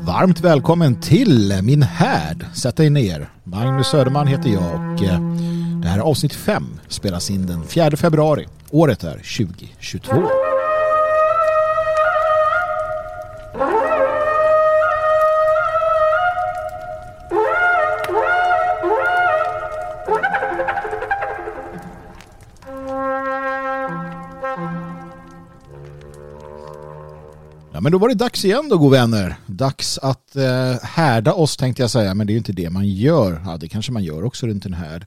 Varmt välkommen till min härd. Sätt dig ner. Magnus Söderman heter jag och eh, det här är avsnitt 5 spelas in den 4 februari. Året är 2022. Men då var det dags igen då, god vänner. Dags att eh, härda oss tänkte jag säga, men det är ju inte det man gör. Ja, det kanske man gör också runt en härd.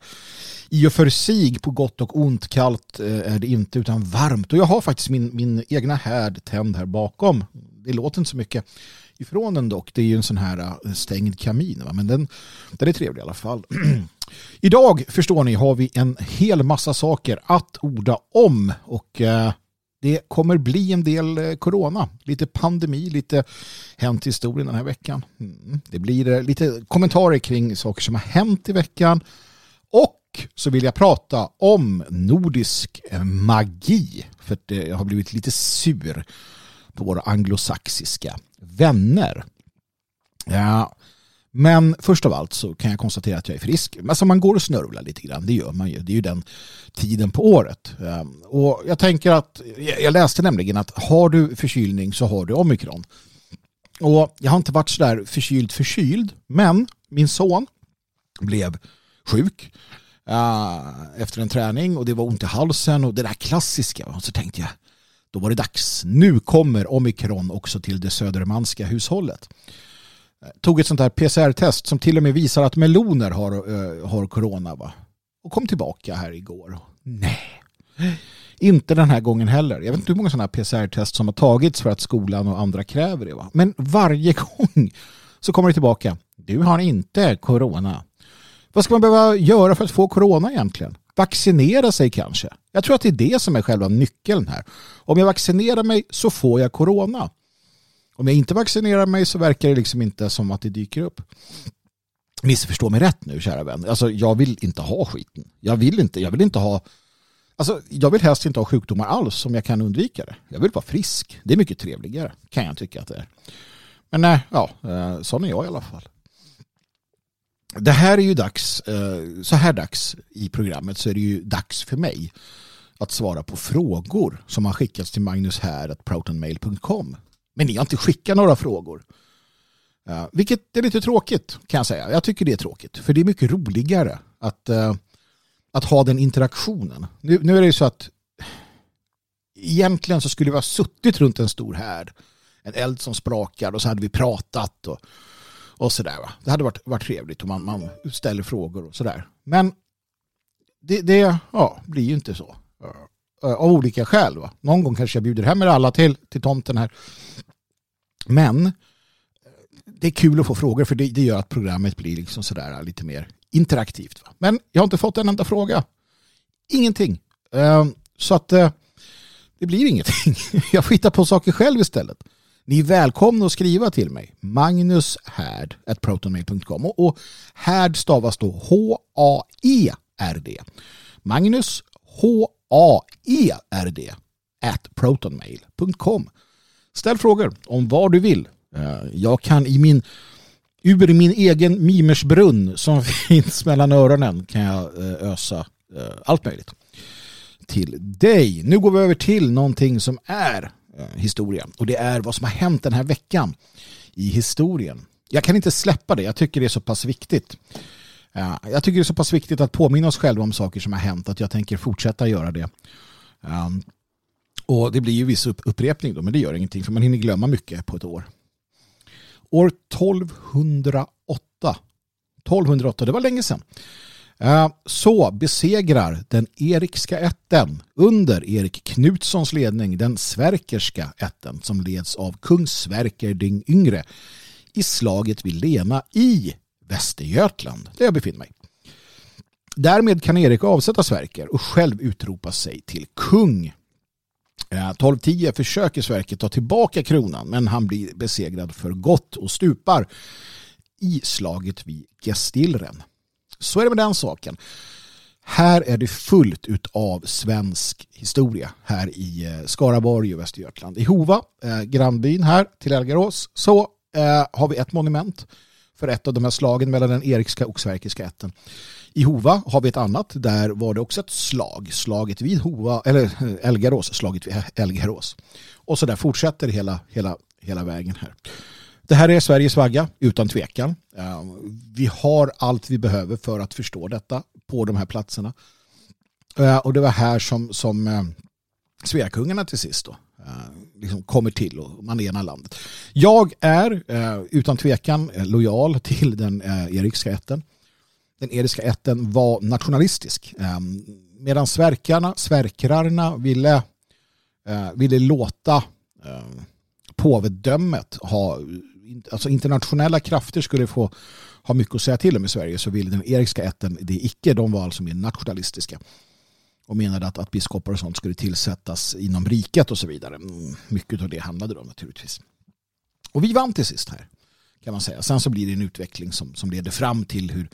I och för sig, på gott och ont, kallt eh, är det inte, utan varmt. Och jag har faktiskt min, min egna härd tänd här bakom. Det låter inte så mycket ifrån den dock. Det är ju en sån här eh, stängd kamin, va? men den, den är trevlig i alla fall. Idag, förstår ni, har vi en hel massa saker att orda om. Och eh, det kommer bli en del eh, corona, lite pandemi, lite hänt historien den här veckan. Mm, det blir eh, lite kommentarer kring saker som har hänt i veckan och så vill jag prata om nordisk eh, magi för att jag har blivit lite sur på våra anglosaxiska vänner. Ja, men först av allt så kan jag konstatera att jag är frisk. Alltså man går och snörvlar lite grann, det gör man ju. Det är ju den tiden på året. Ehm, och jag tänker att, jag läste nämligen att har du förkylning så har du omikron. Och jag har inte varit sådär förkyld förkyld, men min son blev sjuk eh, efter en träning och det var ont i halsen och det där klassiska. Och så tänkte jag, då var det dags. Nu kommer omikron också till det södermanska hushållet tog ett sånt här PCR-test som till och med visar att meloner har, uh, har corona. Va? Och kom tillbaka här igår. Nej, inte den här gången heller. Jag vet inte hur många sådana här PCR-test som har tagits för att skolan och andra kräver det. Va? Men varje gång så kommer det tillbaka. Du har inte corona. Vad ska man behöva göra för att få corona egentligen? Vaccinera sig kanske. Jag tror att det är det som är själva nyckeln här. Om jag vaccinerar mig så får jag corona. Om jag inte vaccinerar mig så verkar det liksom inte som att det dyker upp. Missförstå mig rätt nu, kära vän. Alltså, jag vill inte ha skiten. Jag vill inte, jag vill inte ha... Alltså, jag vill helst inte ha sjukdomar alls som jag kan undvika det. Jag vill vara frisk. Det är mycket trevligare, kan jag tycka att det är. Men nej, ja, eh, sån är jag i alla fall. Det här är ju dags, eh, så här dags i programmet så är det ju dags för mig att svara på frågor som har skickats till Magnus här att protonmail.com. Men ni har inte skickat några frågor. Uh, vilket är lite tråkigt kan jag säga. Jag tycker det är tråkigt. För det är mycket roligare att, uh, att ha den interaktionen. Nu, nu är det ju så att egentligen så skulle vi ha suttit runt en stor härd. En eld som sprakar och så hade vi pratat och, och sådär. Va? Det hade varit, varit trevligt om man, man ställer frågor och sådär. Men det, det ja, blir ju inte så. Eh, av olika skäl. Va? Någon gång kanske jag bjuder hem er alla till, till tomten här. Men eh, det är kul att få frågor för det, det gör att programmet blir liksom sådär eh, lite mer interaktivt. Va? Men jag har inte fått en enda fråga. Ingenting. Ehm, så att det blir ingenting. jag får hitta på saker själv istället. Ni är välkomna att skriva till mig. Magnus Härd protonmail.com och, och Härd stavas då H-A-E-R-D. Magnus H aerd at protonmail.com. Ställ frågor om vad du vill. Eh, jag kan i min ur min egen mimersbrunn som finns mellan öronen kan jag eh, ösa eh, allt möjligt till dig. Nu går vi över till någonting som är historia och det är vad som har hänt den här veckan i historien. Jag kan inte släppa det, jag tycker det är så pass viktigt. Eh, jag tycker det är så pass viktigt att påminna oss själva om saker som har hänt att jag tänker fortsätta göra det. Ehm, och det blir ju viss upprepning då, men det gör ingenting för man hinner glömma mycket på ett år. År 1208. 1208, det var länge sedan. Ehm, så besegrar den erikska ätten under Erik Knutssons ledning den sverkerska ätten som leds av kung Sverker den yngre i slaget vid Lena i Västergötland där jag befinner mig. Därmed kan Erik avsätta Sverker och själv utropa sig till kung. Eh, 1210 försöker Sverker ta tillbaka kronan men han blir besegrad för gott och stupar i slaget vid Gestilren. Så är det med den saken. Här är det fullt av svensk historia här i eh, Skaraborg och Västergötland. I Hova, eh, grannbyn här till Elgarås, så eh, har vi ett monument för ett av de här slagen mellan den erikska och sverkiska ätten. I Hova har vi ett annat. Där var det också ett slag. Slaget vid Hova, eller eh, Elgarås, slaget vid Elgarås. Och så där fortsätter hela, hela, hela vägen här. Det här är Sveriges vagga, utan tvekan. Vi har allt vi behöver för att förstå detta på de här platserna. Och det var här som, som eh, Sveakungarna till sist då, liksom kommer till och man enar landet. Jag är eh, utan tvekan eh, lojal till den eh, erikska ätten. Den eriska ätten var nationalistisk. Ehm, medan sverkarna, svärkrarna ville, ville låta ehm, påvedömet ha alltså internationella krafter skulle få ha mycket att säga till om i Sverige så ville den eriska ätten det icke. De var alltså mer nationalistiska och menade att, att biskopar och sånt skulle tillsättas inom riket och så vidare. Mm, mycket av det handlade då naturligtvis. Och vi vann till sist här kan man säga. Sen så blir det en utveckling som, som leder fram till hur,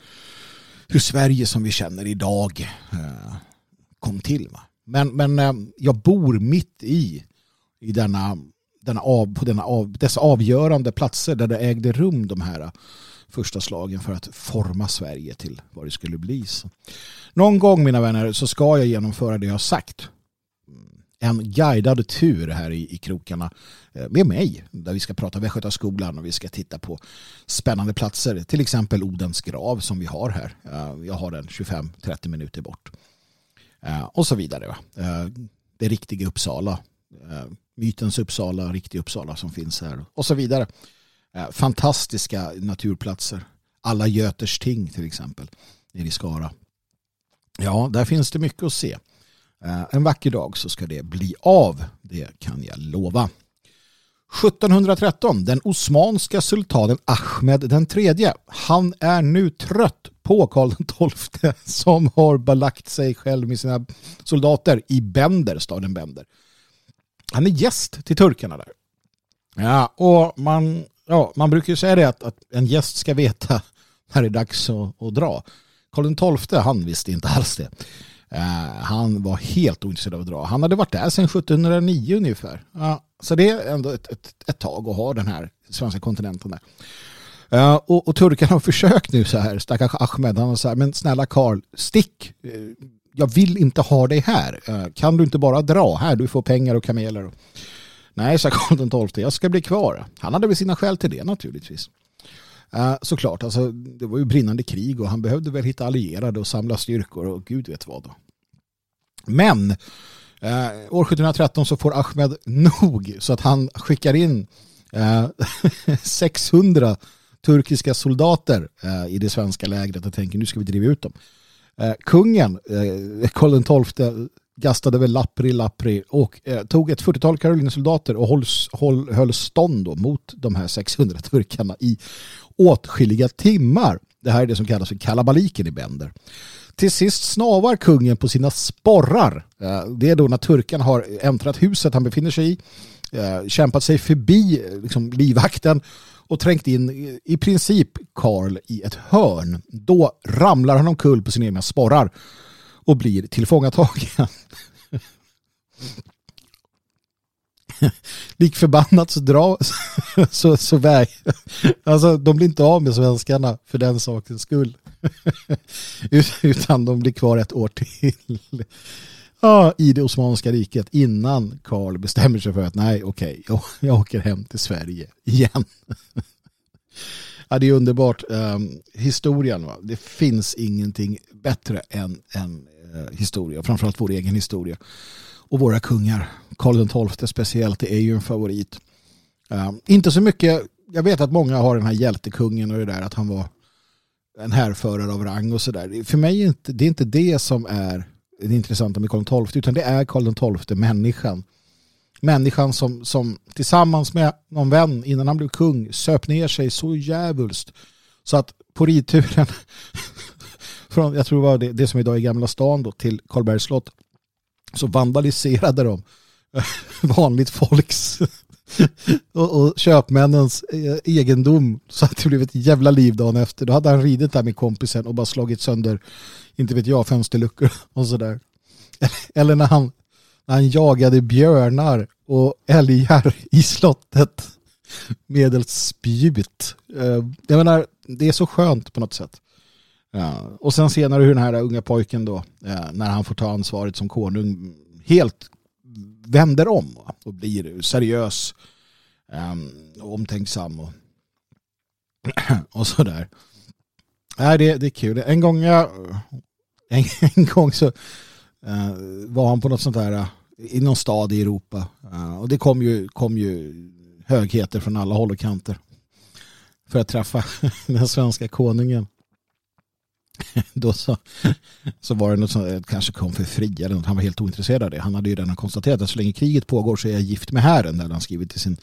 hur Sverige som vi känner idag eh, kom till. Va? Men, men eh, jag bor mitt i, i denna denna av, på denna av, dessa avgörande platser där det ägde rum de här första slagen för att forma Sverige till vad det skulle bli. Så. Någon gång mina vänner så ska jag genomföra det jag har sagt. En guidad tur här i, i krokarna eh, med mig där vi ska prata Västgötaskolan och vi ska titta på spännande platser. Till exempel Odens grav som vi har här. Eh, jag har den 25-30 minuter bort. Eh, och så vidare. Det riktiga Uppsala mytens Uppsala, riktig Uppsala som finns här och så vidare. Eh, fantastiska naturplatser. Alla Göters ting till exempel nere i Skara. Ja, där finns det mycket att se. Eh, en vacker dag så ska det bli av. Det kan jag lova. 1713, den osmanska sultanen Ahmed den tredje. Han är nu trött på Karl XII som har belagt sig själv med sina soldater i Bender, staden Bender han är gäst till turkarna där. Ja, och man, ja, man brukar ju säga det att, att en gäst ska veta när det är dags att, att dra. Karl XII, han visste inte alls det. Uh, han var helt ointresserad av att dra. Han hade varit där sedan 1709 ungefär. Uh, så det är ändå ett, ett, ett, tag att ha den här svenska kontinenten där. Uh, och, och turkarna har försökt nu så här, stackars Ahmed, han har så här, men snälla Karl, stick, eh, jag vill inte ha dig här. Kan du inte bara dra här? Du får pengar och kameler. Nej, sa Karl XII, jag ska bli kvar. Han hade väl sina skäl till det naturligtvis. Eh, såklart, alltså, det var ju brinnande krig och han behövde väl hitta allierade och samla styrkor och gud vet vad. Då. Men eh, år 1713 så får Ahmed nog så att han skickar in eh, 600 turkiska soldater eh, i det svenska lägret och tänker nu ska vi driva ut dem. Eh, kungen, eh, Karl XII, gastade väl lappri lappri och eh, tog ett 40-tal Karolinesoldater och hålls håll höll stånd mot de här 600 turkarna i åtskilliga timmar. Det här är det som kallas för kalabaliken i Bender. Till sist snavar kungen på sina sporrar. Eh, det är då när turkarna har äntrat huset han befinner sig i, eh, kämpat sig förbi eh, liksom, livvakten och trängt in i princip Karl i ett hörn. Då ramlar han omkull på sina egna sporrar och blir tillfångatagen. Lik förbannat så dra så, så väg. Alltså de blir inte av med svenskarna för den sakens skull. Utan de blir kvar ett år till ja, i det Osmanska riket innan Karl bestämmer sig för att nej, okej, okay, jag, jag åker hem till Sverige igen. ja, det är underbart. Um, historien, va? det finns ingenting bättre än, än Eh, historia, framförallt vår egen historia. Och våra kungar, Karl XII speciellt, det är ju en favorit. Eh, inte så mycket, jag vet att många har den här hjältekungen och det där att han var en härförare av rang och sådär. För mig är inte, det är inte det som är det intressanta med Karl XII utan det är Karl XII, människan. Människan som, som tillsammans med någon vän innan han blev kung söp ner sig så djävulskt så att på ridturen från, jag tror det var det, det som idag är Gamla stan då, till Karlbergs slott så vandaliserade de eh, vanligt folks och, och, köpmännens eh, egendom så att det blev ett jävla liv dagen efter. Då hade han ridit där med kompisen och bara slagit sönder, inte vet jag, fönsterluckor och sådär. Eller när han, när han jagade björnar och älgar i slottet. medelst spjut. Eh, jag menar, det är så skönt på något sätt. Ja. Och sen senare hur den här unga pojken då, eh, när han får ta ansvaret som konung, helt vänder om och blir seriös ehm, och omtänksam och, och sådär. Nej, det, det är kul. En gång, jag, en, en gång så uh, var han på något sånt där uh, i någon stad i Europa. Uh, och det kom ju, kom ju högheter från alla håll och kanter för att träffa den svenska konungen. Då så, så var det något som eh, kanske kom för fri. eller något. Han var helt ointresserad av det. Han hade ju redan konstaterat att så länge kriget pågår så är jag gift med hären. Det hade han skrivit till sin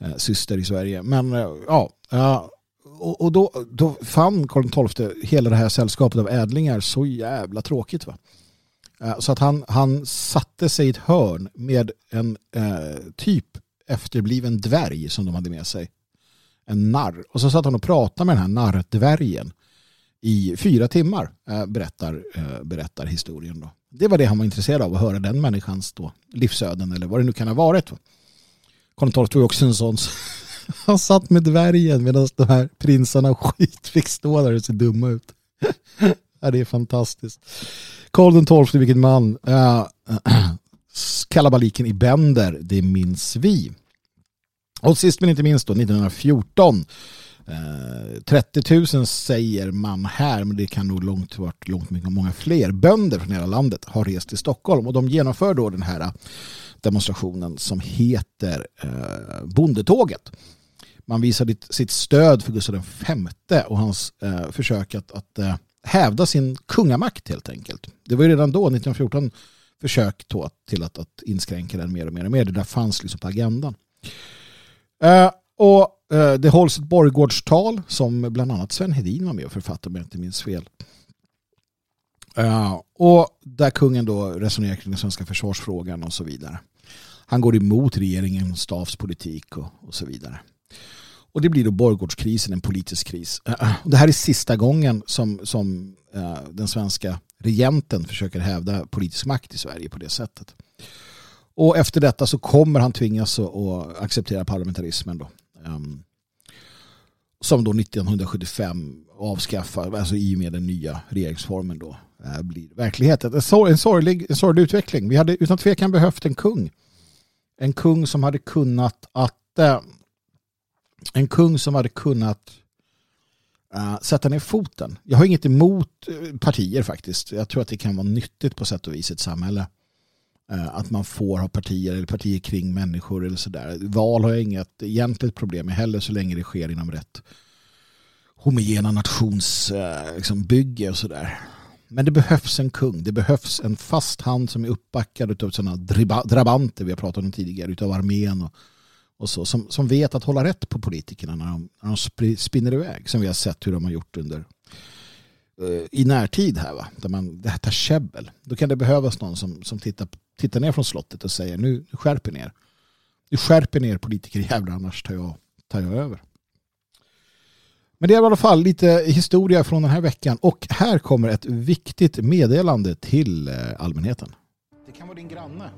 eh, syster i Sverige. Men eh, ja, och, och då, då fann Karl XII hela det här sällskapet av ädlingar så jävla tråkigt. Va? Eh, så att han, han satte sig i ett hörn med en eh, typ efterbliven dvärg som de hade med sig. En narr. Och så satt han och pratade med den här narrdvärgen i fyra timmar, eh, berättar, eh, berättar historien. Då. Det var det han var intresserad av, att höra den människans då, livsöden eller vad det nu kan ha varit. Karl XII var också en sån han satt med dvärgen medan de här prinsarna skit fick stå där och se dumma ut. ja, det är fantastiskt. Karl XII, vilken man. Uh, kalabaliken i Bender, det minns vi. Och sist men inte minst då, 1914. Eh, 30 000 säger man här, men det kan nog långt varit långt mycket många fler bönder från hela landet har rest till Stockholm och de genomför då den här eh, demonstrationen som heter eh, Bondetåget. Man visar sitt stöd för Gustav V och hans eh, försök att, att eh, hävda sin kungamakt helt enkelt. Det var ju redan då, 1914, försök då till att, att inskränka den mer och mer och mer. Det där fanns liksom på agendan. Eh, och eh, det hålls ett borggårdstal som bland annat Sven Hedin var med och författade om jag inte minns fel. Eh, och där kungen då resonerar kring den svenska försvarsfrågan och så vidare. Han går emot regeringen, stavspolitik och, och så vidare. Och det blir då borggårdskrisen, en politisk kris. Eh, det här är sista gången som, som den svenska regenten försöker hävda politisk makt i Sverige på det sättet. Och efter detta så kommer han tvingas att acceptera parlamentarismen då. Ehm, som då 1975 avskaffar, alltså i och med den nya regeringsformen då, eh, blir verkligheten. En, sor en, sorglig, en sorglig utveckling. Vi hade utan tvekan behövt en kung. En kung som hade kunnat att eh, en kung som hade kunnat uh, sätta ner foten. Jag har inget emot eh, partier faktiskt. Jag tror att det kan vara nyttigt på sätt och vis i ett samhälle. Eh, att man får ha partier eller partier kring människor eller sådär. Val har jag inget egentligt problem med heller så länge det sker inom rätt homogena nationsbygge eh, liksom, och sådär. Men det behövs en kung. Det behövs en fast hand som är uppbackad av sådana drabanter vi har pratat om tidigare, utav armén och, och så, som, som vet att hålla rätt på politikerna när de, när de spinner iväg, som vi har sett hur de har gjort under uh, i närtid här, va? där man, det här tar käbbel. Då kan det behövas någon som, som tittar, tittar ner från slottet och säger nu, nu skärper ner. Nu skärper ner politiker jävlar annars tar jag, tar jag över. Men det är i alla fall lite historia från den här veckan och här kommer ett viktigt meddelande till eh, allmänheten. Det kan vara din granne.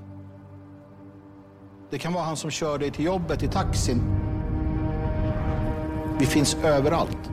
Det kan vara han som kör dig till jobbet i taxin. Vi finns överallt.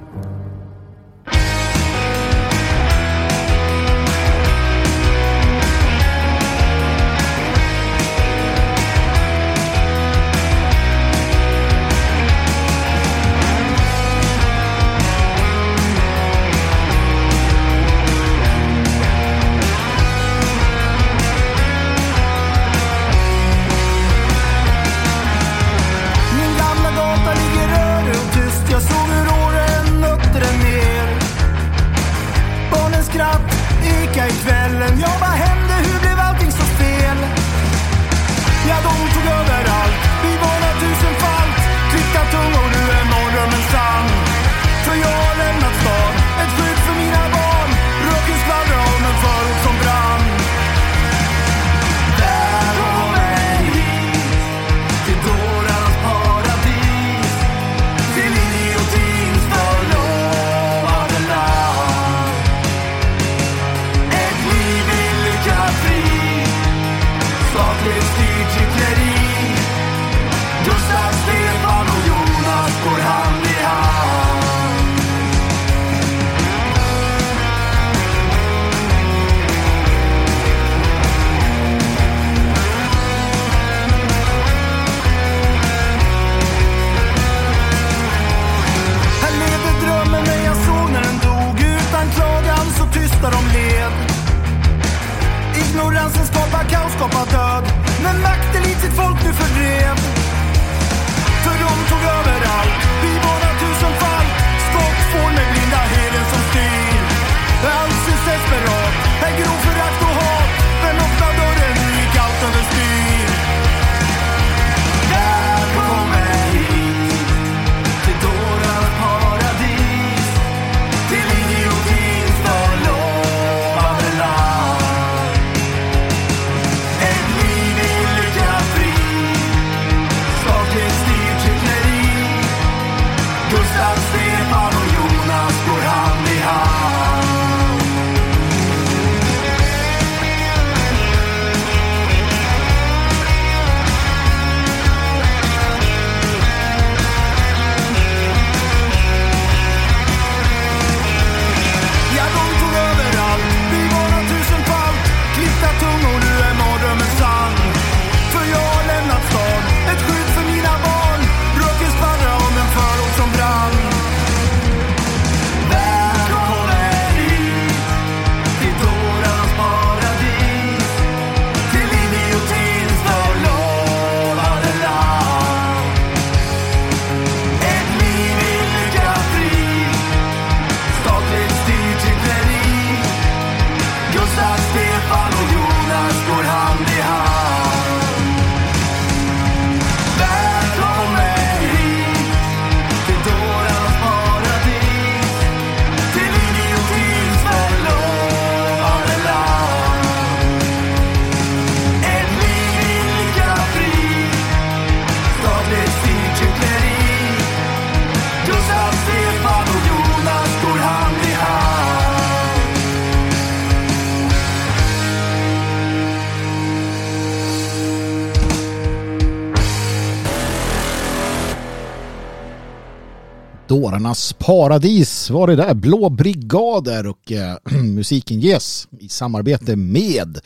Dårarnas paradis var det där. Blå brigader och äh, musiken ges i samarbete med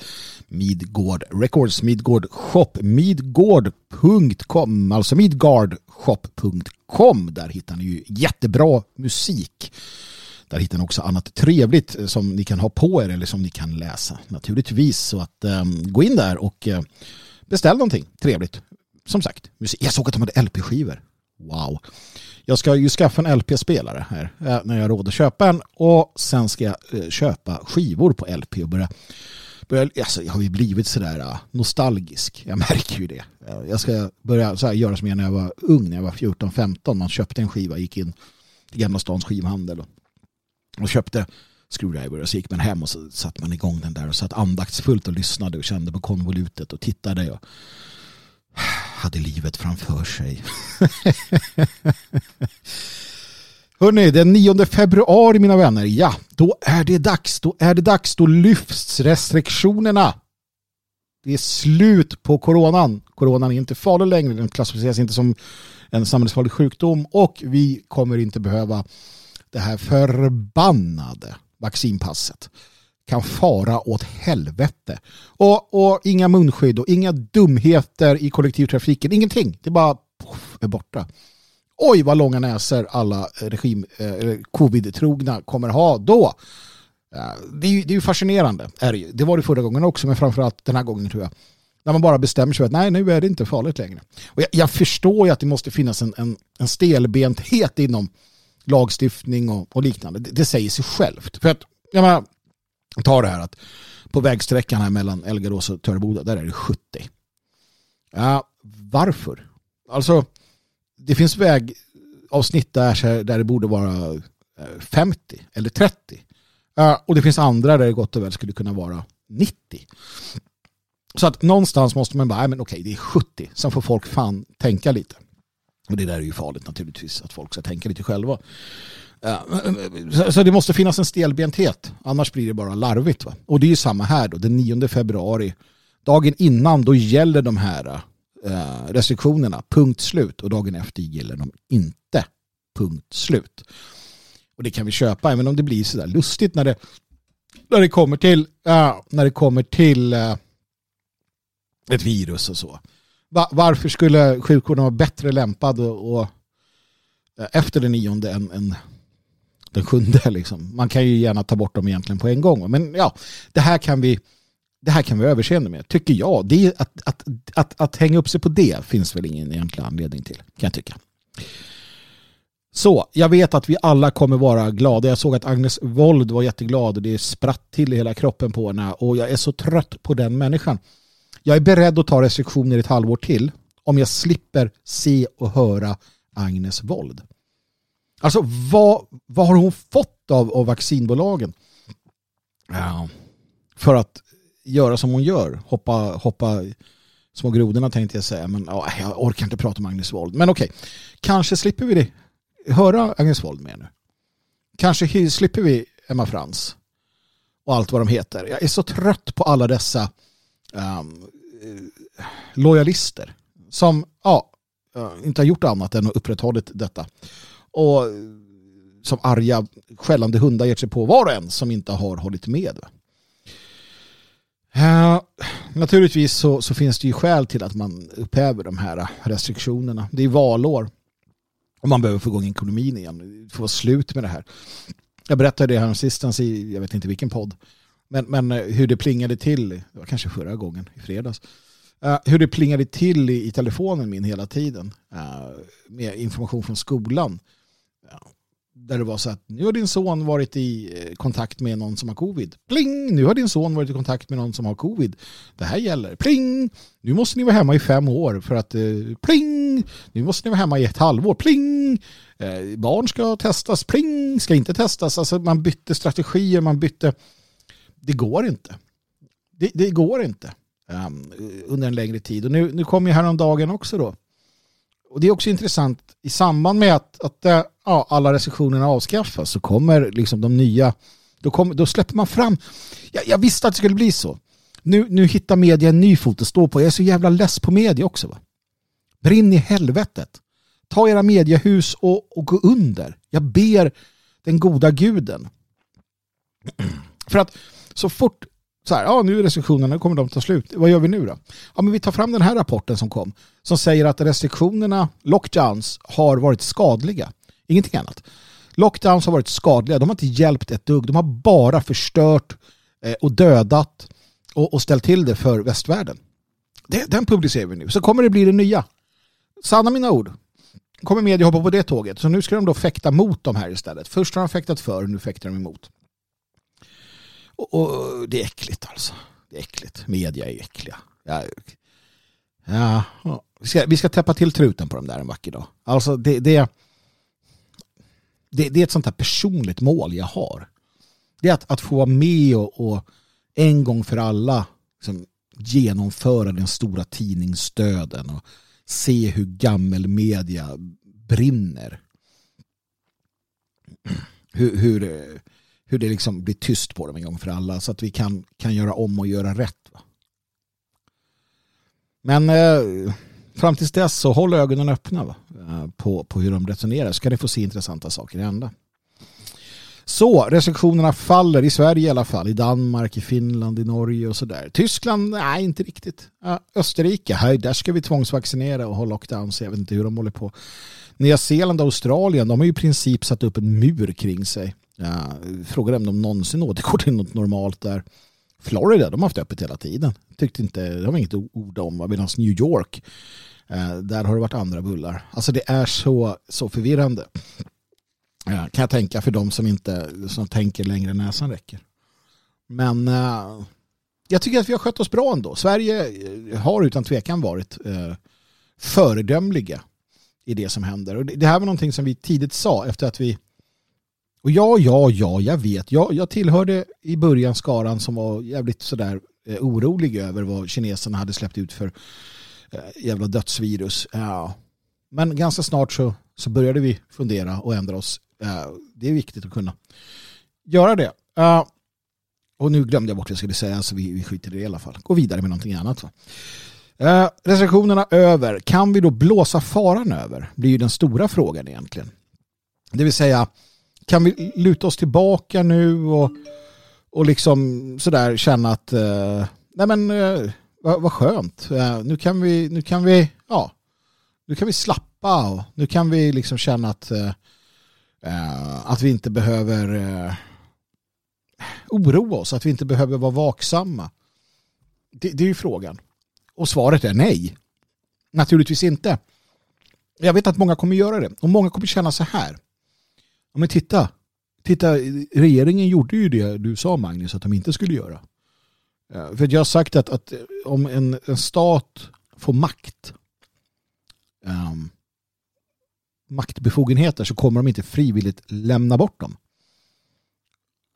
Midgård Records, Midgård Shop, midgård.com, alltså midgardshop.com. Där hittar ni ju jättebra musik. Där hittar ni också annat trevligt eh, som ni kan ha på er eller som ni kan läsa naturligtvis. Så att äh, gå in där och äh, beställ någonting trevligt. Som sagt, musik. jag såg att de hade LP-skivor. Wow. Jag ska ju skaffa en LP-spelare här eh, när jag har råd att köpa en och sen ska jag eh, köpa skivor på LP och börja, alltså, jag har ju blivit sådär eh, nostalgisk. Jag märker ju det. Jag ska börja så här, göra som jag när jag var ung, när jag var 14-15. Man köpte en skiva, gick in till Gamla stans skivhandel och, och köpte screwdriver och så gick man hem och så satte man igång den där och satt andaktsfullt och lyssnade och kände på konvolutet och tittade och hade livet framför sig. Hörrni, den 9 februari mina vänner, ja, då är det dags. Då är det dags. Då lyfts restriktionerna. Det är slut på coronan. Coronan är inte farlig längre. Den klassificeras inte som en samhällsfarlig sjukdom och vi kommer inte behöva det här förbannade vaccinpasset kan fara åt helvete. Och, och inga munskydd och inga dumheter i kollektivtrafiken. Ingenting. Det bara poff, är borta. Oj vad långa näsor alla regim, eh, covid-trogna kommer ha då. Eh, det, är ju, det är ju fascinerande. Är det, ju. det var det förra gången också men framförallt den här gången tror jag. När man bara bestämmer sig för att nej nu är det inte farligt längre. Och jag, jag förstår ju att det måste finnas en, en, en stelbenthet inom lagstiftning och, och liknande. Det, det, säger sig självt. För att, jag menar, ta det här att på vägsträckan här mellan Elgarås och Töreboda, där är det 70. Ja, varför? Alltså, det finns vägavsnitt där, där det borde vara eh, 50 eller 30. Ja, och det finns andra där det gott och väl skulle kunna vara 90. Så att någonstans måste man bara, men okej, det är 70. Sen får folk fan tänka lite. Och det där är ju farligt naturligtvis, att folk ska tänka lite själva. Så det måste finnas en stelbenthet, annars blir det bara larvigt. Va? Och det är ju samma här då, den 9 februari, dagen innan, då gäller de här eh, restriktionerna, punkt slut. Och dagen efter gäller de inte, punkt slut. Och det kan vi köpa, även om det blir sådär lustigt när det, när det kommer till, när det kommer till eh, ett virus och så. Varför skulle sjukvården vara bättre lämpad och, och eh, efter den nionde än, än den sjunde. Liksom. Man kan ju gärna ta bort dem egentligen på en gång. Men ja, det här kan vi det här kan vi överseende med, tycker jag. Det är att, att, att, att hänga upp sig på det finns väl ingen egentlig anledning till, kan jag tycka. Så, jag vet att vi alla kommer vara glada. Jag såg att Agnes Wold var jätteglad och det spratt till i hela kroppen på henne och jag är så trött på den människan. Jag är beredd att ta restriktioner ett halvår till om jag slipper se och höra Agnes Wold. Alltså vad, vad har hon fått av, av vaccinbolagen? Ja, för att göra som hon gör. Hoppa, hoppa små grodorna tänkte jag säga. Men ja, jag orkar inte prata om Agnes Wold. Men okej, kanske slipper vi det. höra Agnes Wold mer nu. Kanske slipper vi Emma Frans och allt vad de heter. Jag är så trött på alla dessa um, lojalister som ja, inte har gjort annat än att upprätthållit detta. Och som arga skällande hundar gett sig på var och en som inte har hållit med. Uh, naturligtvis så, så, finns det ju skäl till att man upphäver de här restriktionerna. Det är valår och man behöver få igång ekonomin igen. Få slut med det här. Jag berättade det här sistens i, jag vet inte vilken podd, men, men eh, hur det plingade till, det var kanske förra gången, i fredags, uh, hur det plingade till i, i telefonen min hela tiden uh, med information från skolan där det var så att nu har din son varit i eh, kontakt med någon som har covid. Pling! Nu har din son varit i kontakt med någon som har covid. Det här gäller. Pling! Nu måste ni vara hemma i fem år för att eh, pling! Nu måste ni vara hemma i ett halvår. Pling! Eh, barn ska testas. Pling! Ska inte testas. Alltså man bytte strategier, man bytte. Det går inte. Det, det går inte um, under en längre tid. Och nu, nu kom ju häromdagen också då och det är också intressant i samband med att, att eh, ja, alla restriktionerna avskaffas så kommer liksom de nya, då, kom, då släpper man fram, jag, jag, visste att det skulle bli så. Nu, nu hittar media en ny fot att stå på. Jag är så jävla less på media också. Va? Brinn i helvetet. Ta era mediehus och, och gå under. Jag ber den goda guden. För att så fort så här, ja nu är restriktionerna, nu kommer de ta slut. Vad gör vi nu då? Ja men vi tar fram den här rapporten som kom som säger att restriktionerna, lockdowns, har varit skadliga. Ingenting annat. Lockdowns har varit skadliga, de har inte hjälpt ett dugg. De har bara förstört eh, och dödat och, och ställt till det för västvärlden. Det, den publicerar vi nu. Så kommer det bli det nya. Sanna mina ord. Kommer media hoppa på det tåget. Så nu ska de då fäkta mot de här istället. Först har de fäktat för, nu fäktar de emot. Och, och, det är äckligt alltså. Det är äckligt. Media är äckliga. Ja, ja, vi, ska, vi ska täppa till truten på dem där en vacker dag. Alltså det, det, det, det är ett sånt här personligt mål jag har. Det är att, att få vara med och, och en gång för alla liksom, genomföra den stora tidningsstöden och se hur gammelmedia brinner. Hur, hur, hur det liksom blir tyst på dem en gång för alla så att vi kan, kan göra om och göra rätt. Va? Men eh, fram tills dess så håll ögonen öppna va? Eh, på, på hur de resonerar så kan ni få se intressanta saker hända. Så restriktionerna faller i Sverige i alla fall, i Danmark, i Finland, i Norge och sådär. Tyskland, nej inte riktigt. Österrike, här, där ska vi tvångsvaccinera och ha lockdowns, jag vet inte hur de håller på. Nya Zeeland och Australien, de har ju i princip satt upp en mur kring sig. Ja, frågar om de någonsin återgår till något normalt där. Florida, de har haft öppet hela tiden. Tyckte inte, det har inget ord om. Medan New York, eh, där har det varit andra bullar. Alltså det är så, så förvirrande. Kan jag tänka för de som inte som tänker längre än näsan räcker. Men eh, jag tycker att vi har skött oss bra ändå. Sverige eh, har utan tvekan varit föredömliga i det som händer. Och det här var någonting som vi tidigt sa efter att vi och ja, ja, ja, jag vet. Jag, jag tillhörde i början skaran som var jävligt sådär eh, orolig över vad kineserna hade släppt ut för eh, jävla dödsvirus. Ja. Men ganska snart så, så började vi fundera och ändra oss. Eh, det är viktigt att kunna göra det. Eh, och nu glömde jag bort vad jag skulle säga så vi, vi skiter i det i alla fall. Gå vidare med någonting annat. Va? Eh, restriktionerna över. Kan vi då blåsa faran över? blir ju den stora frågan egentligen. Det vill säga kan vi luta oss tillbaka nu och, och liksom sådär känna att eh, nej men eh, vad, vad skönt. Eh, nu kan vi, nu kan vi, ja, nu kan vi slappa och nu kan vi liksom känna att, eh, eh, att vi inte behöver eh, oroa oss, att vi inte behöver vara vaksamma. Det, det är ju frågan. Och svaret är nej. Naturligtvis inte. Jag vet att många kommer göra det. Och många kommer känna så här. Men titta, titta, regeringen gjorde ju det du sa Magnus att de inte skulle göra. För jag har sagt att, att om en, en stat får makt, um, maktbefogenheter så kommer de inte frivilligt lämna bort dem.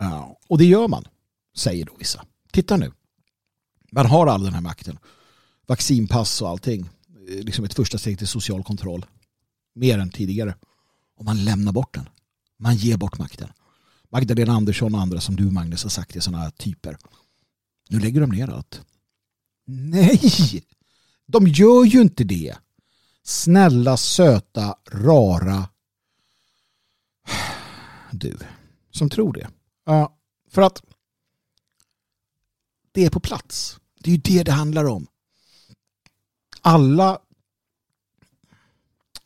Uh, och det gör man, säger då vissa. Titta nu. Man har all den här makten. Vaccinpass och allting. Eh, liksom ett första steg till social kontroll. Mer än tidigare. Och man lämnar bort den. Man ger bort makten. Magdalena Andersson och andra som du Magnus har sagt är sådana här typer. Nu lägger de ner allt. Nej! De gör ju inte det. Snälla, söta, rara du som tror det. Ja, för att det är på plats. Det är ju det det handlar om. Alla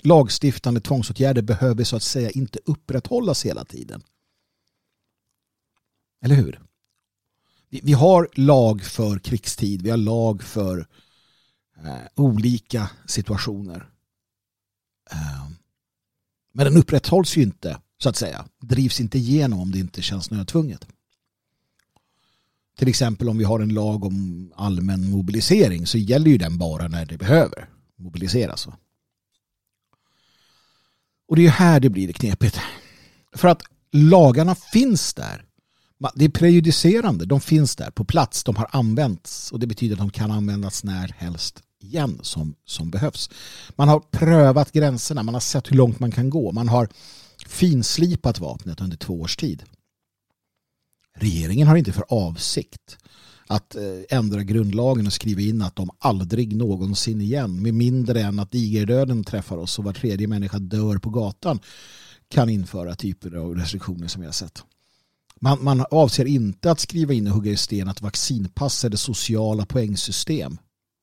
lagstiftande tvångsåtgärder behöver så att säga inte upprätthållas hela tiden. Eller hur? Vi har lag för krigstid, vi har lag för eh, olika situationer. Eh, men den upprätthålls ju inte, så att säga. Drivs inte igenom om det inte känns nödtvunget. Till exempel om vi har en lag om allmän mobilisering så gäller ju den bara när det behöver mobiliseras. Och det är här det blir knepigt. För att lagarna finns där. Det är prejudicerande. De finns där på plats. De har använts och det betyder att de kan användas när helst igen som, som behövs. Man har prövat gränserna. Man har sett hur långt man kan gå. Man har finslipat vapnet under två års tid. Regeringen har inte för avsikt att eh, ändra grundlagen och skriva in att de aldrig någonsin igen med mindre än att digerdöden träffar oss och var tredje människa dör på gatan kan införa typer av restriktioner som vi har sett. Man, man avser inte att skriva in och hugga i sten att vaccinpass eller sociala poängsystem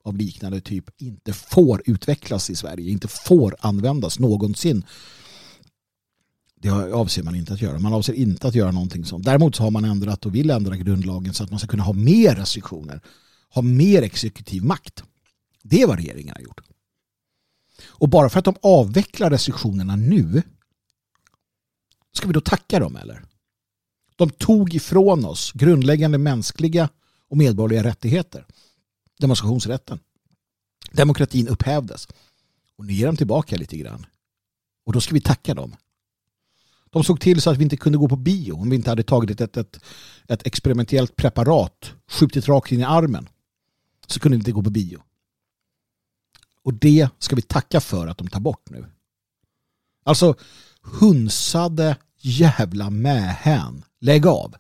av liknande typ inte får utvecklas i Sverige, inte får användas någonsin. Det avser man inte att göra. Man avser inte att göra någonting sånt. Däremot så har man ändrat och vill ändra grundlagen så att man ska kunna ha mer restriktioner, ha mer exekutiv makt. Det är vad regeringen har gjort. Och bara för att de avvecklar restriktionerna nu ska vi då tacka dem eller? De tog ifrån oss grundläggande mänskliga och medborgerliga rättigheter. Demonstrationsrätten. Demokratin upphävdes. Och nu ger de tillbaka lite grann. Och då ska vi tacka dem. De såg till så att vi inte kunde gå på bio om vi inte hade tagit ett, ett, ett experimentellt preparat, skjutit rakt in i armen. Så kunde vi inte gå på bio. Och det ska vi tacka för att de tar bort nu. Alltså hunsade jävla mähän. Lägg av.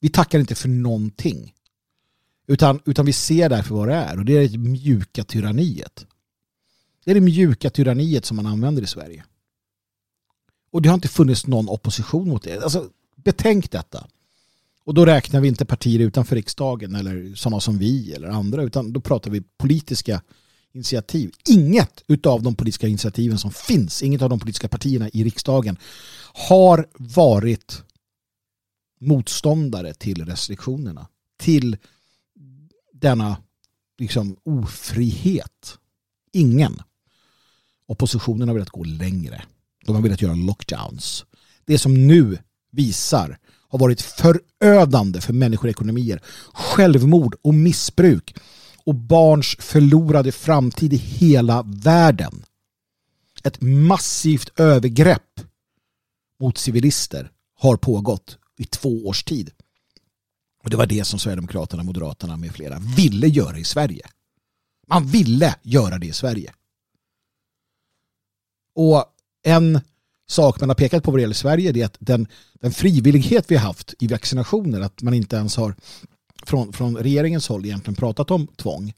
Vi tackar inte för någonting. Utan, utan vi ser därför vad det är. Och det är det mjuka tyranniet. Det är det mjuka tyranniet som man använder i Sverige. Och det har inte funnits någon opposition mot det. Alltså, betänk detta. Och då räknar vi inte partier utanför riksdagen eller sådana som vi eller andra utan då pratar vi politiska initiativ. Inget av de politiska initiativen som finns, inget av de politiska partierna i riksdagen har varit motståndare till restriktionerna. Till denna liksom ofrihet. Ingen. Oppositionen har velat gå längre. De har velat göra lockdowns. Det som nu visar har varit förödande för människor ekonomier. Självmord och missbruk och barns förlorade framtid i hela världen. Ett massivt övergrepp mot civilister har pågått i två års tid. Och det var det som Sverigedemokraterna, Moderaterna med flera ville göra i Sverige. Man ville göra det i Sverige. Och en sak man har pekat på vad det gäller Sverige är att den, den frivillighet vi har haft i vaccinationer, att man inte ens har från, från regeringens håll egentligen pratat om tvång.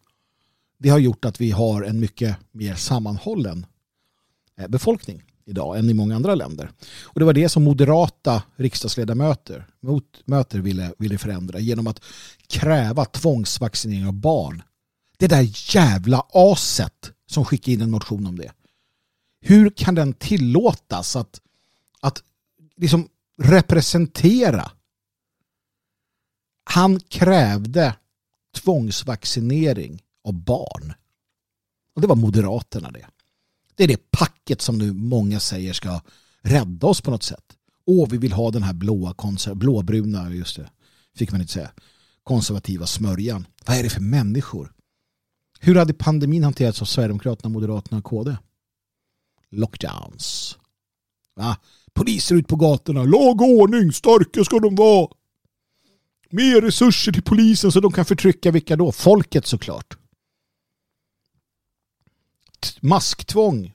Det har gjort att vi har en mycket mer sammanhållen eh, befolkning idag än i många andra länder. Och det var det som moderata riksdagsledamöter mot, möter ville, ville förändra genom att kräva tvångsvaccinering av barn. Det där jävla aset som skickade in en motion om det. Hur kan den tillåtas att, att liksom representera? Han krävde tvångsvaccinering av barn. Och det var Moderaterna det. Det är det packet som nu många säger ska rädda oss på något sätt. Åh, vi vill ha den här blåa, blåbruna, just det, fick man inte säga, konservativa smörjan. Vad är det för människor? Hur hade pandemin hanterats av Sverigedemokraterna, Moderaterna och KD? Lockdowns. Va? Poliser ut på gatorna. Lag och ordning, starka ska de vara. Mer resurser till polisen så de kan förtrycka vilka då? Folket såklart. Masktvång.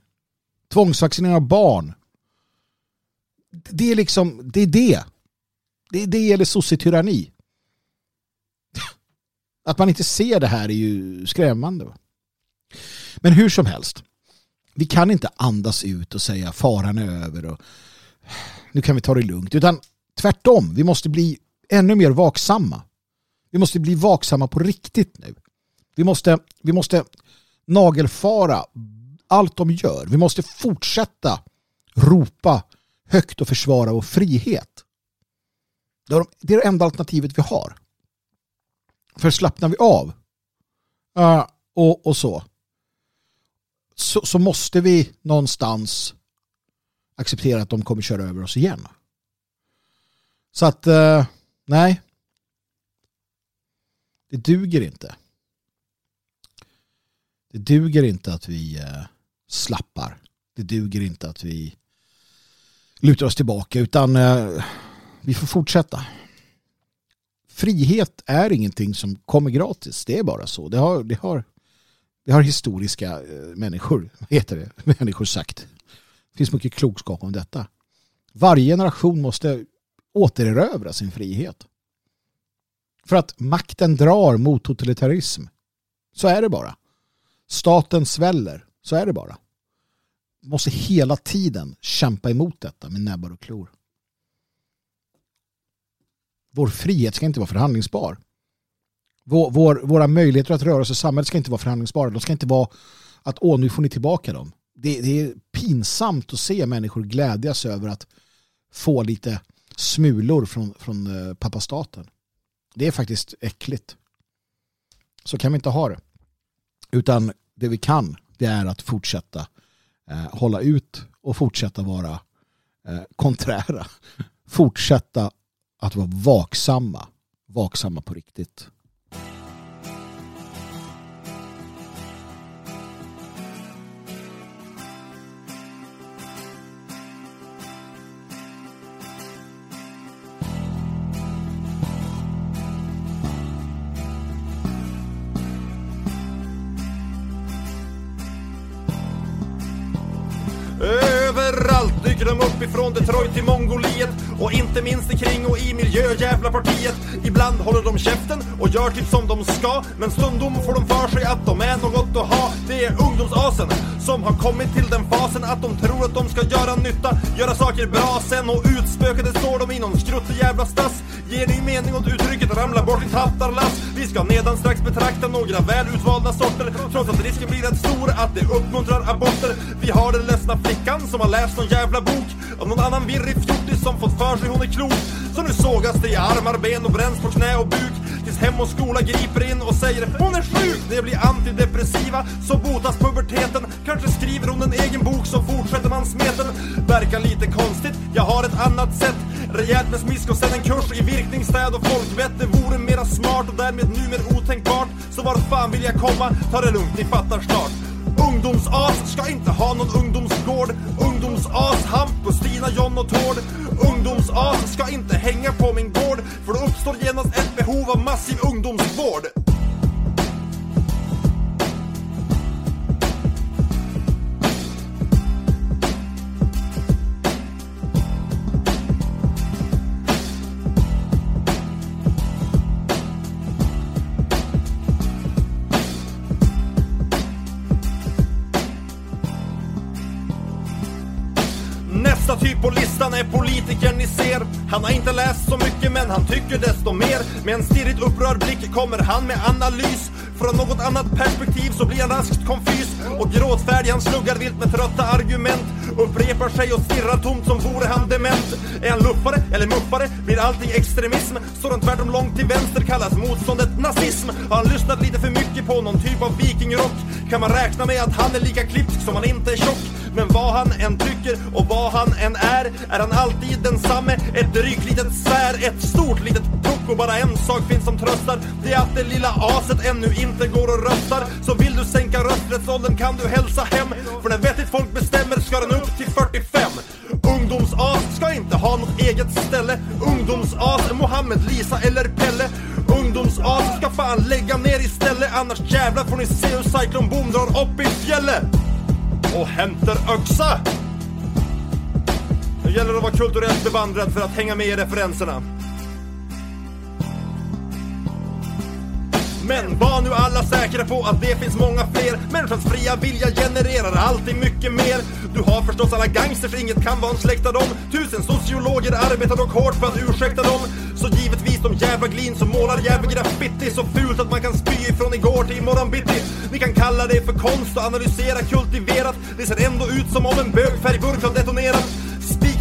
Tvångsvaccinering av barn. Det är liksom, det är det. Det är det eller sossetyranni. Att man inte ser det här är ju skrämmande. Men hur som helst. Vi kan inte andas ut och säga faran är över och nu kan vi ta det lugnt. Utan tvärtom, vi måste bli ännu mer vaksamma. Vi måste bli vaksamma på riktigt nu. Vi måste, vi måste nagelfara allt de gör. Vi måste fortsätta ropa högt och försvara vår frihet. Det är det enda alternativet vi har. För slappnar vi av uh, och, och så, så, så måste vi någonstans acceptera att de kommer köra över oss igen. Så att, eh, nej. Det duger inte. Det duger inte att vi eh, slappar. Det duger inte att vi lutar oss tillbaka utan eh, vi får fortsätta frihet är ingenting som kommer gratis. Det är bara så. Det har, det har, det har historiska eh, människor, heter det, människor sagt. Det finns mycket klokskap om detta. Varje generation måste återerövra sin frihet. För att makten drar mot totalitarism. Så är det bara. Staten sväller. Så är det bara. Måste hela tiden kämpa emot detta med näbbar och klor. Vår frihet ska inte vara förhandlingsbar. Vår, vår, våra möjligheter att röra oss i samhället ska inte vara förhandlingsbara. De ska inte vara att åh, nu får ni tillbaka dem. Det, det är pinsamt att se människor glädjas över att få lite smulor från, från eh, pappa staten. Det är faktiskt äckligt. Så kan vi inte ha det. Utan det vi kan det är att fortsätta eh, hålla ut och fortsätta vara eh, konträra. Fortsätta att vara vaksamma. Vaksamma på riktigt. Dyker de upp ifrån Detroit till Mongoliet och inte minst kring och i miljöjävlapartiet. Ibland håller de käften och gör typ som de ska, men stundom får de för sig att de är något att ha. Det är ungdomsasen som har kommit till den fasen att de tror att de ska göra nytta, göra saker bra sen och utspökade står de i någon skruttig jävla stass. Ger ni mening åt uttrycket ramla bort i tattarlass? Vi ska nedan strax betrakta några väl utvalda sorter trots att risken blir rätt stor att det uppmuntrar aborter. Vi har den ledsna flickan som har läst någon jävla bok av någon annan virrig fjortis som fått för sig hon är klok. Så nu sågas det i armar, ben och bränns på knä och buk tills hem och skola griper in och säger hon är sjuk. Det blir antidepressiva så botas puberteten. Kanske skriver hon en egen bok så fortsätter man smeten. Verkar lite konstigt, jag har ett annat sätt. Rejält med smisk och sen en kurs i virkningsstäd och folkvett. Det vore mera smart och därmed numer otänkbart. Så vart fan vill jag komma? Ta det lugnt, ni fattar snart. Ungdomsas ska inte ha någon ungdomsgård. Ungdomsas Hampus, Stina, John och Tord. Ungdomsas ska inte hänga på min gård För då uppstår genast ett behov av massiv ungdomsvård. Typ är politikern ni ser. Han har inte läst så mycket men han tycker desto mer. Med en stirrigt upprörd blick kommer han med analys. från något annat perspektiv så blir han raskt konfys och gråtfärdig. Han sluggar vilt med trötta argument, upprepar sig och stirrar tomt som vore han dement. Är han luffare eller muffare? Blir allting extremism? Står han tvärtom långt till vänster kallas motståndet nazism. Har han lyssnat lite för mycket på någon typ av vikingrock? Kan man räkna med att han är lika klipsk som han inte är tjock? Men vad han än tycker och vad han än är är han alltid densamme. Ett drygt litet svär, ett stort litet puck och bara en sak finns som tröstar. Det är att det lilla aset ännu inte går och röstar. Så vill du sänka rösträttsåldern kan du hälsa hem. För när vettigt folk bestämmer ska den upp till 45. Ungdomsas ska inte ha något eget ställe. Ungdomsas, är Mohammed, Lisa eller Pelle. Ungdomsas ska fan lägga ner istället. Annars jävlar får ni se hur Cyclone Boom drar upp i fjället och hämtar öxa. Nu gäller det att vara kulturellt bevandrad för att hänga med i referenserna. Men var nu alla säkra på att det finns många fler Människans fria vilja genererar alltid mycket mer du har förstås alla gangsters, inget kan vara en släkt av dem. Tusen sociologer arbetar dock hårt för att ursäkta dem. Så givetvis de jävla glin som målar jävla graffiti Så fult att man kan spy ifrån igår till imorgon bitti. Ni kan kalla det för konst och analysera kultiverat. Det ser ändå ut som om en bögfärgburk har detonerat.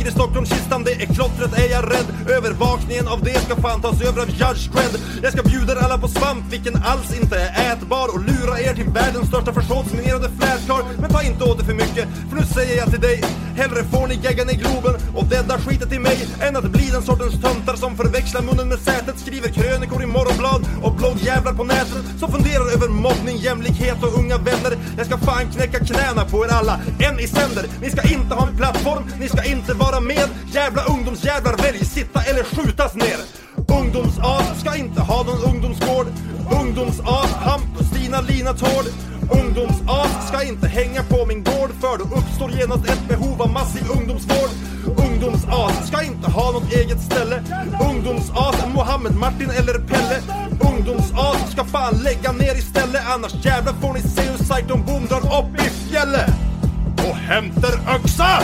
Spiken i Stockholmskistan, det är klottret. Är jag rädd? Övervakningen av det ska fan tas över av Judge Dredd. Jag ska bjuda er alla på svamp, vilken alls inte är ätbar. Och lura er till världens största försåtsminerade flashcar Men ta inte åt det för mycket, för nu säger jag till dig. Hellre får ni geggan i Globen och dädda skiten till mig Än att bli den sortens töntar som förväxlar munnen med sätet Skriver krönikor i morgonblad och bloggjävlar på nätet Som funderar över mobbning, jämlikhet och unga vänner. Jag ska fan knäcka knäna på er alla, en i sänder. Ni ska inte ha en plattform, ni ska inte vara med. Jävla ungdomsjävlar, välj sitta eller skjutas ner. Ungdomsas ska inte ha någon ungdomsgård. Ungdomsas, Hampus, Stina, Lina, Tord. Ungdomsas ska inte hänga på min gård för då uppstår genast ett behov av massiv ungdomsvård. Ungdomsas ska inte ha något eget ställe. Ungdomsas, Mohammed, Martin eller Pelle. Ungdomsas ska fan lägga ner istället Annars jävlar får ni se hur Cyclone Boom drar upp i fjället och hämtar öxa!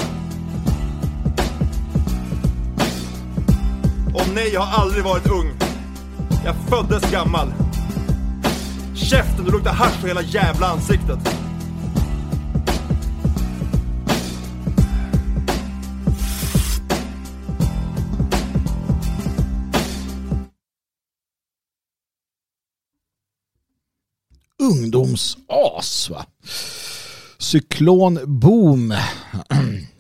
Och nej, jag har aldrig varit ung. Jag föddes gammal. Käften, du luktar hasch på hela jävla ansiktet. ungdomsas. Va? Cyklonboom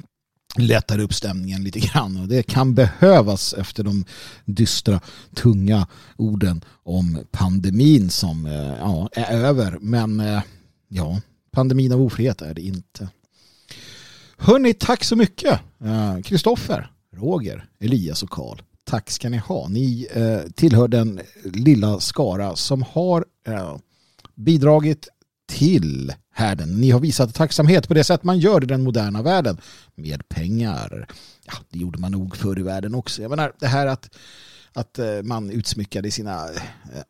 lättar upp stämningen lite grann och det kan behövas efter de dystra, tunga orden om pandemin som eh, ja, är över. Men eh, ja, pandemin av ofrihet är det inte. Hörni, tack så mycket. Eh, Kristoffer, Roger, Elias och Karl. Tack ska ni ha. Ni tillhör den lilla skara som har bidragit till härden. Ni har visat tacksamhet på det sätt man gör i den moderna världen med pengar. Ja, det gjorde man nog förr i världen också. Jag menar, det här att, att eh, man utsmyckade sina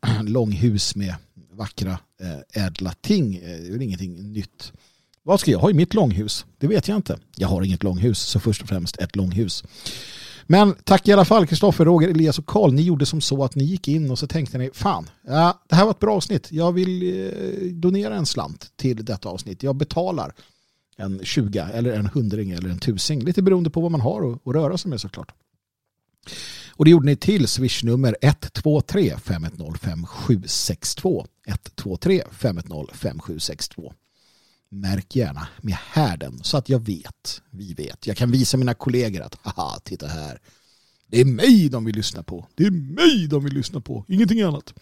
äh, långhus med vackra äh, ädla ting Det är väl ingenting nytt. Vad ska jag ha i mitt långhus? Det vet jag inte. Jag har inget långhus, så först och främst ett långhus. Men tack i alla fall Kristoffer, Roger, Elias och Karl. Ni gjorde som så att ni gick in och så tänkte ni fan, ja, det här var ett bra avsnitt. Jag vill eh, donera en slant till detta avsnitt. Jag betalar en 20 eller en hundring eller en tusing. Lite beroende på vad man har att röra sig med såklart. Och det gjorde ni till swishnummer 123 510 5762. 123 510 5762 märk gärna med härden så att jag vet, vi vet. Jag kan visa mina kollegor att haha, titta här. Det är mig de vill lyssna på. Det är mig de vill lyssna på, ingenting annat.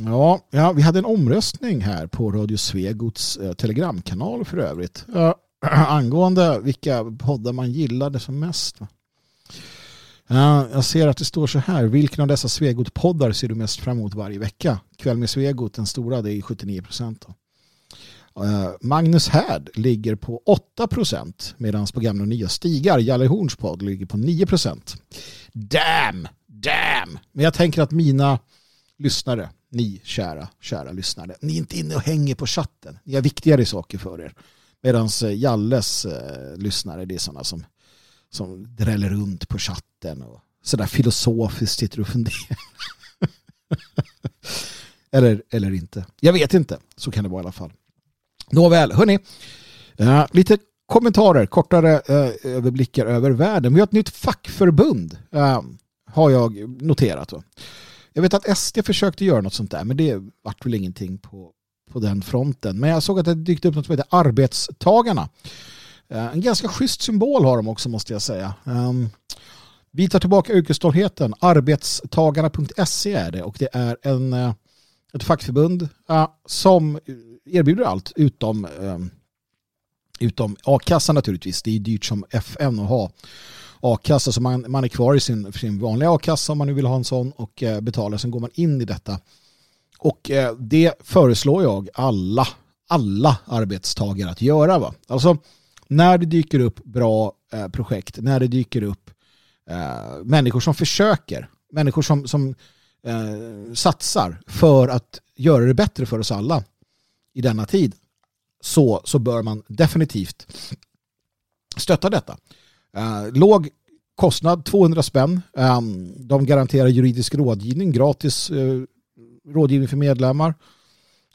Ja, ja vi hade en omröstning här på Radio Svegots eh, telegramkanal för övrigt. Eh, angående vilka poddar man gillade som mest. Uh, jag ser att det står så här. Vilken av dessa Svegot-poddar ser du mest fram emot varje vecka? Kväll med Svegot, den stora, det är 79 procent. Eh, Magnus Härd ligger på 8% medan på gamla och nya stigar Jalle Horns podd ligger på 9%. Damn, damn. Men jag tänker att mina lyssnare, ni kära, kära lyssnare, ni är inte inne och hänger på chatten. Ni har viktigare saker för er. Medan eh, Jalles eh, lyssnare, det är sådana som, som dräller runt på chatten och sådär filosofiskt sitter och funderar. Eller, eller inte. Jag vet inte. Så kan det vara i alla fall. Nåväl, hörni. Uh, lite kommentarer, kortare uh, överblickar över världen. Vi har ett nytt fackförbund. Uh, har jag noterat. Då. Jag vet att SD försökte göra något sånt där, men det vart väl ingenting på, på den fronten. Men jag såg att det dykt upp något som heter Arbetstagarna. En ganska schysst symbol har de också måste jag säga. Um, vi tar tillbaka yrkesstoltheten. Arbetstagarna.se är det och det är en, ett fackförbund uh, som erbjuder allt utom, um, utom a-kassa naturligtvis. Det är dyrt som FN att ha a-kassa så man, man är kvar i sin, sin vanliga a-kassa om man nu vill ha en sån och uh, betalar. Sen går man in i detta. Och uh, det föreslår jag alla, alla arbetstagare att göra. Va? Alltså när det dyker upp bra uh, projekt, när det dyker upp uh, människor som försöker, människor som, som Eh, satsar för att göra det bättre för oss alla i denna tid så, så bör man definitivt stötta detta. Eh, låg kostnad, 200 spänn. Eh, de garanterar juridisk rådgivning, gratis eh, rådgivning för medlemmar.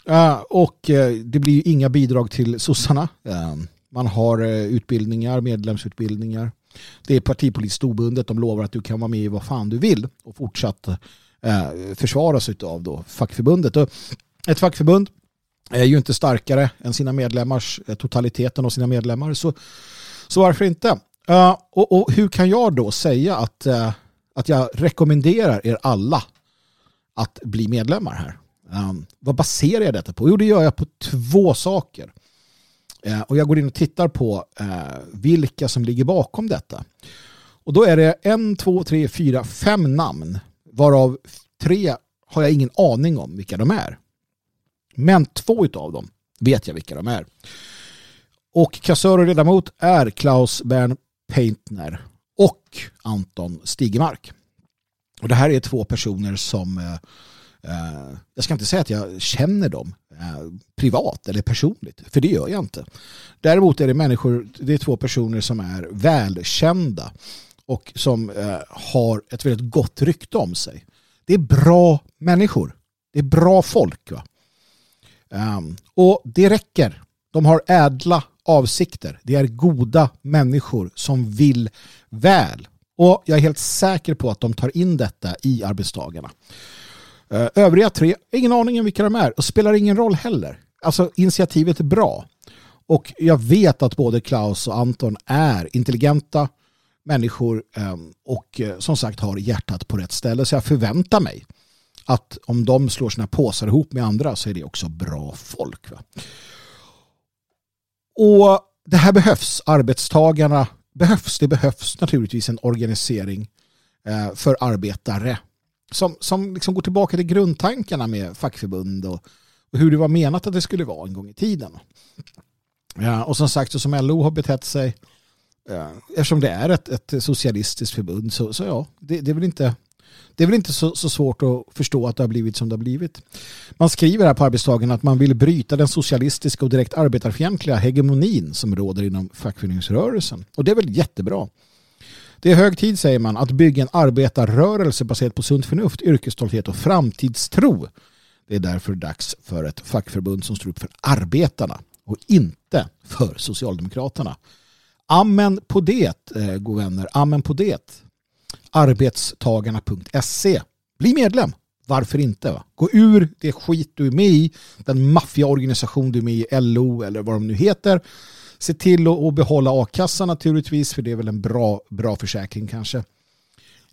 Eh, och det blir ju inga bidrag till sossarna. Ehm, man har utbildningar, medlemsutbildningar. Det är partipolitiskt obundet. De lovar att du kan vara med i vad fan du vill och fortsatt Eh, försvaras av då fackförbundet. Och ett fackförbund är ju inte starkare än sina medlemmars, eh, totaliteten av sina medlemmar. Så, så varför inte? Uh, och, och, hur kan jag då säga att, uh, att jag rekommenderar er alla att bli medlemmar här? Um, vad baserar jag detta på? Jo, det gör jag på två saker. Uh, och jag går in och tittar på vilka som ligger bakom detta. Och då är det en, två, tre, fyra, fem namn. Varav tre har jag ingen aning om vilka de är. Men två utav dem vet jag vilka de är. Och kassör och ledamot är Klaus Bern Paintner och Anton Stigemark. Och det här är två personer som eh, eh, jag ska inte säga att jag känner dem eh, privat eller personligt, för det gör jag inte. Däremot är det människor, det är två personer som är välkända och som eh, har ett väldigt gott rykte om sig. Det är bra människor. Det är bra folk. Va? Um, och det räcker. De har ädla avsikter. Det är goda människor som vill väl. Och jag är helt säker på att de tar in detta i arbetstagarna. Uh, eh, övriga tre, ingen aning om vilka de är och spelar ingen roll heller. Alltså initiativet är bra. Och jag vet att både Klaus och Anton är intelligenta människor ehm, och eh, som sagt har hjärtat på rätt ställe. Så jag förväntar mig att om de slår sina påsar ihop med andra så är det också bra folk. Va? Och det här behövs. Arbetstagarna behövs. Det behövs naturligtvis en organisering eh, för arbetare som, som liksom går tillbaka till grundtankarna med fackförbund och, och hur det var menat att det skulle vara en gång i tiden. Ja, och som sagt, så som LO har betett sig, eh, eftersom det är ett, ett socialistiskt förbund, så, så ja, det, det är väl inte det är väl inte så, så, svårt att förstå att det har blivit som det har blivit. Man skriver här på arbetstagen att man vill bryta den socialistiska och direkt arbetarfientliga hegemonin som råder inom fackföreningsrörelsen. Och det är väl jättebra. Det är hög tid, säger man, att bygga en arbetarrörelse baserad på sunt förnuft, yrkesstolthet och framtidstro. Det är därför dags för ett fackförbund som står upp för arbetarna och inte för Socialdemokraterna. Amen på det, eh, god vänner. Amen på det arbetstagarna.se. Bli medlem. Varför inte? Va? Gå ur det skit du är med i, den maffiaorganisation du är med i, LO eller vad de nu heter. Se till att behålla a-kassan naturligtvis, för det är väl en bra, bra försäkring kanske.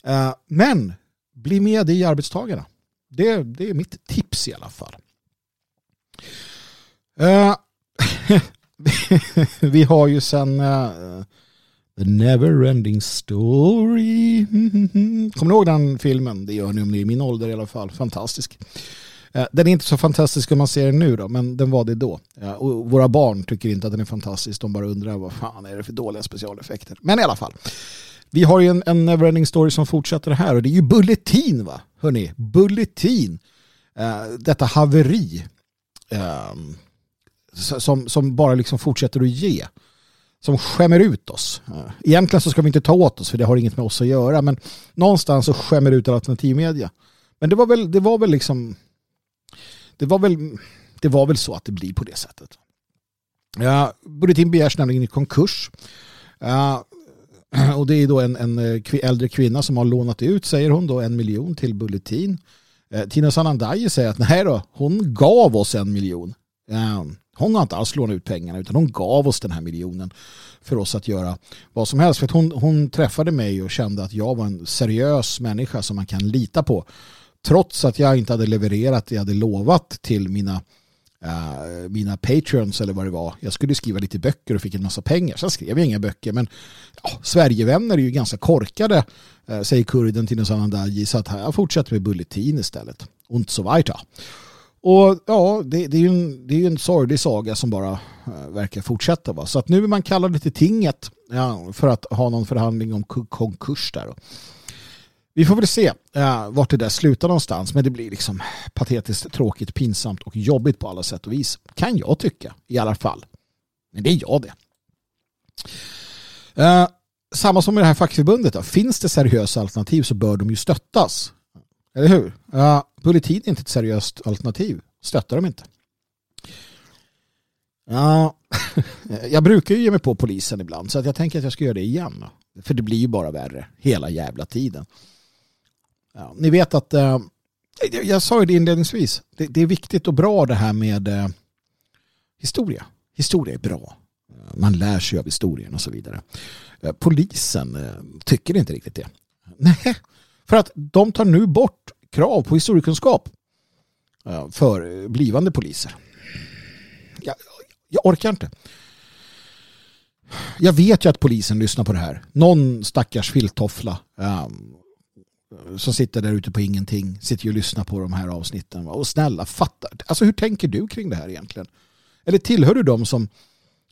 Eh, men bli med i arbetstagarna. Det, det är mitt tips i alla fall. Eh, vi har ju sen uh, The Neverending Story. Kommer ni ihåg den filmen? Det gör ni om ni är i min ålder i alla fall. Fantastisk. Eh, den är inte så fantastisk om man ser den nu då, men den var det då. Och våra barn tycker inte att den är fantastisk. De bara undrar vad fan är det för dåliga specialeffekter. Men i alla fall. Vi har ju en, en Neverending Story som fortsätter här och det är ju Bulletin va? Hörrni, Bulletin. Uh, detta haveri. Ehm, som, som bara liksom fortsätter att ge som skämmer ut oss. Egentligen så ska vi inte ta åt oss för det har inget med oss att göra men någonstans så skämmer ut alternativmedia. Men det var väl, det var väl liksom det var väl, det var väl så att det blir på det sättet. Ja, Bulletin begärs nämligen i konkurs. Ja, och det är då en, en eh, äldre kvinna som har lånat ut, säger hon, då, en miljon till Bulletin. Eh, Tina Sanandaji säger att nej då, hon gav oss en miljon. Um, hon har inte alls lånat ut pengarna utan hon gav oss den här miljonen för oss att göra vad som helst. För att hon, hon träffade mig och kände att jag var en seriös människa som man kan lita på. Trots att jag inte hade levererat det jag hade lovat till mina, uh, mina patrons eller vad det var. Jag skulle skriva lite böcker och fick en massa pengar. Sen skrev jag inga böcker. Men ja, Sverigevänner är ju ganska korkade, uh, säger kurden till Sanandaji. Så att jag fortsätter med Bulletin istället. Und so weiter. Och ja, det, det är ju en, det är en sorglig saga som bara äh, verkar fortsätta. Va? Så att nu är man kallad till tinget ja, för att ha någon förhandling om konkurs där. Vi får väl se ja, vart det där slutar någonstans. Men det blir liksom patetiskt, tråkigt, pinsamt och jobbigt på alla sätt och vis. Kan jag tycka i alla fall. Men det är jag det. Uh, samma som med det här fackförbundet. Då. Finns det seriösa alternativ så bör de ju stöttas. Eller hur? Ja, Bulletin är inte ett seriöst alternativ. Stöttar de inte. Ja, jag brukar ju ge mig på polisen ibland så att jag tänker att jag ska göra det igen. För det blir ju bara värre hela jävla tiden. Ja, ni vet att eh, jag sa ju det inledningsvis. Det, det, är viktigt och bra det här med eh, historia. Historia är bra. Man lär sig av historien och så vidare. Eh, polisen eh, tycker inte riktigt det. Nej, för att de tar nu bort krav på historiekunskap eh, för blivande poliser. Jag, jag orkar inte. Jag vet ju att polisen lyssnar på det här. Någon stackars filttoffla um, som sitter där ute på ingenting sitter ju och lyssnar på de här avsnitten. Och snälla, fatta. Alltså hur tänker du kring det här egentligen? Eller tillhör du dem som,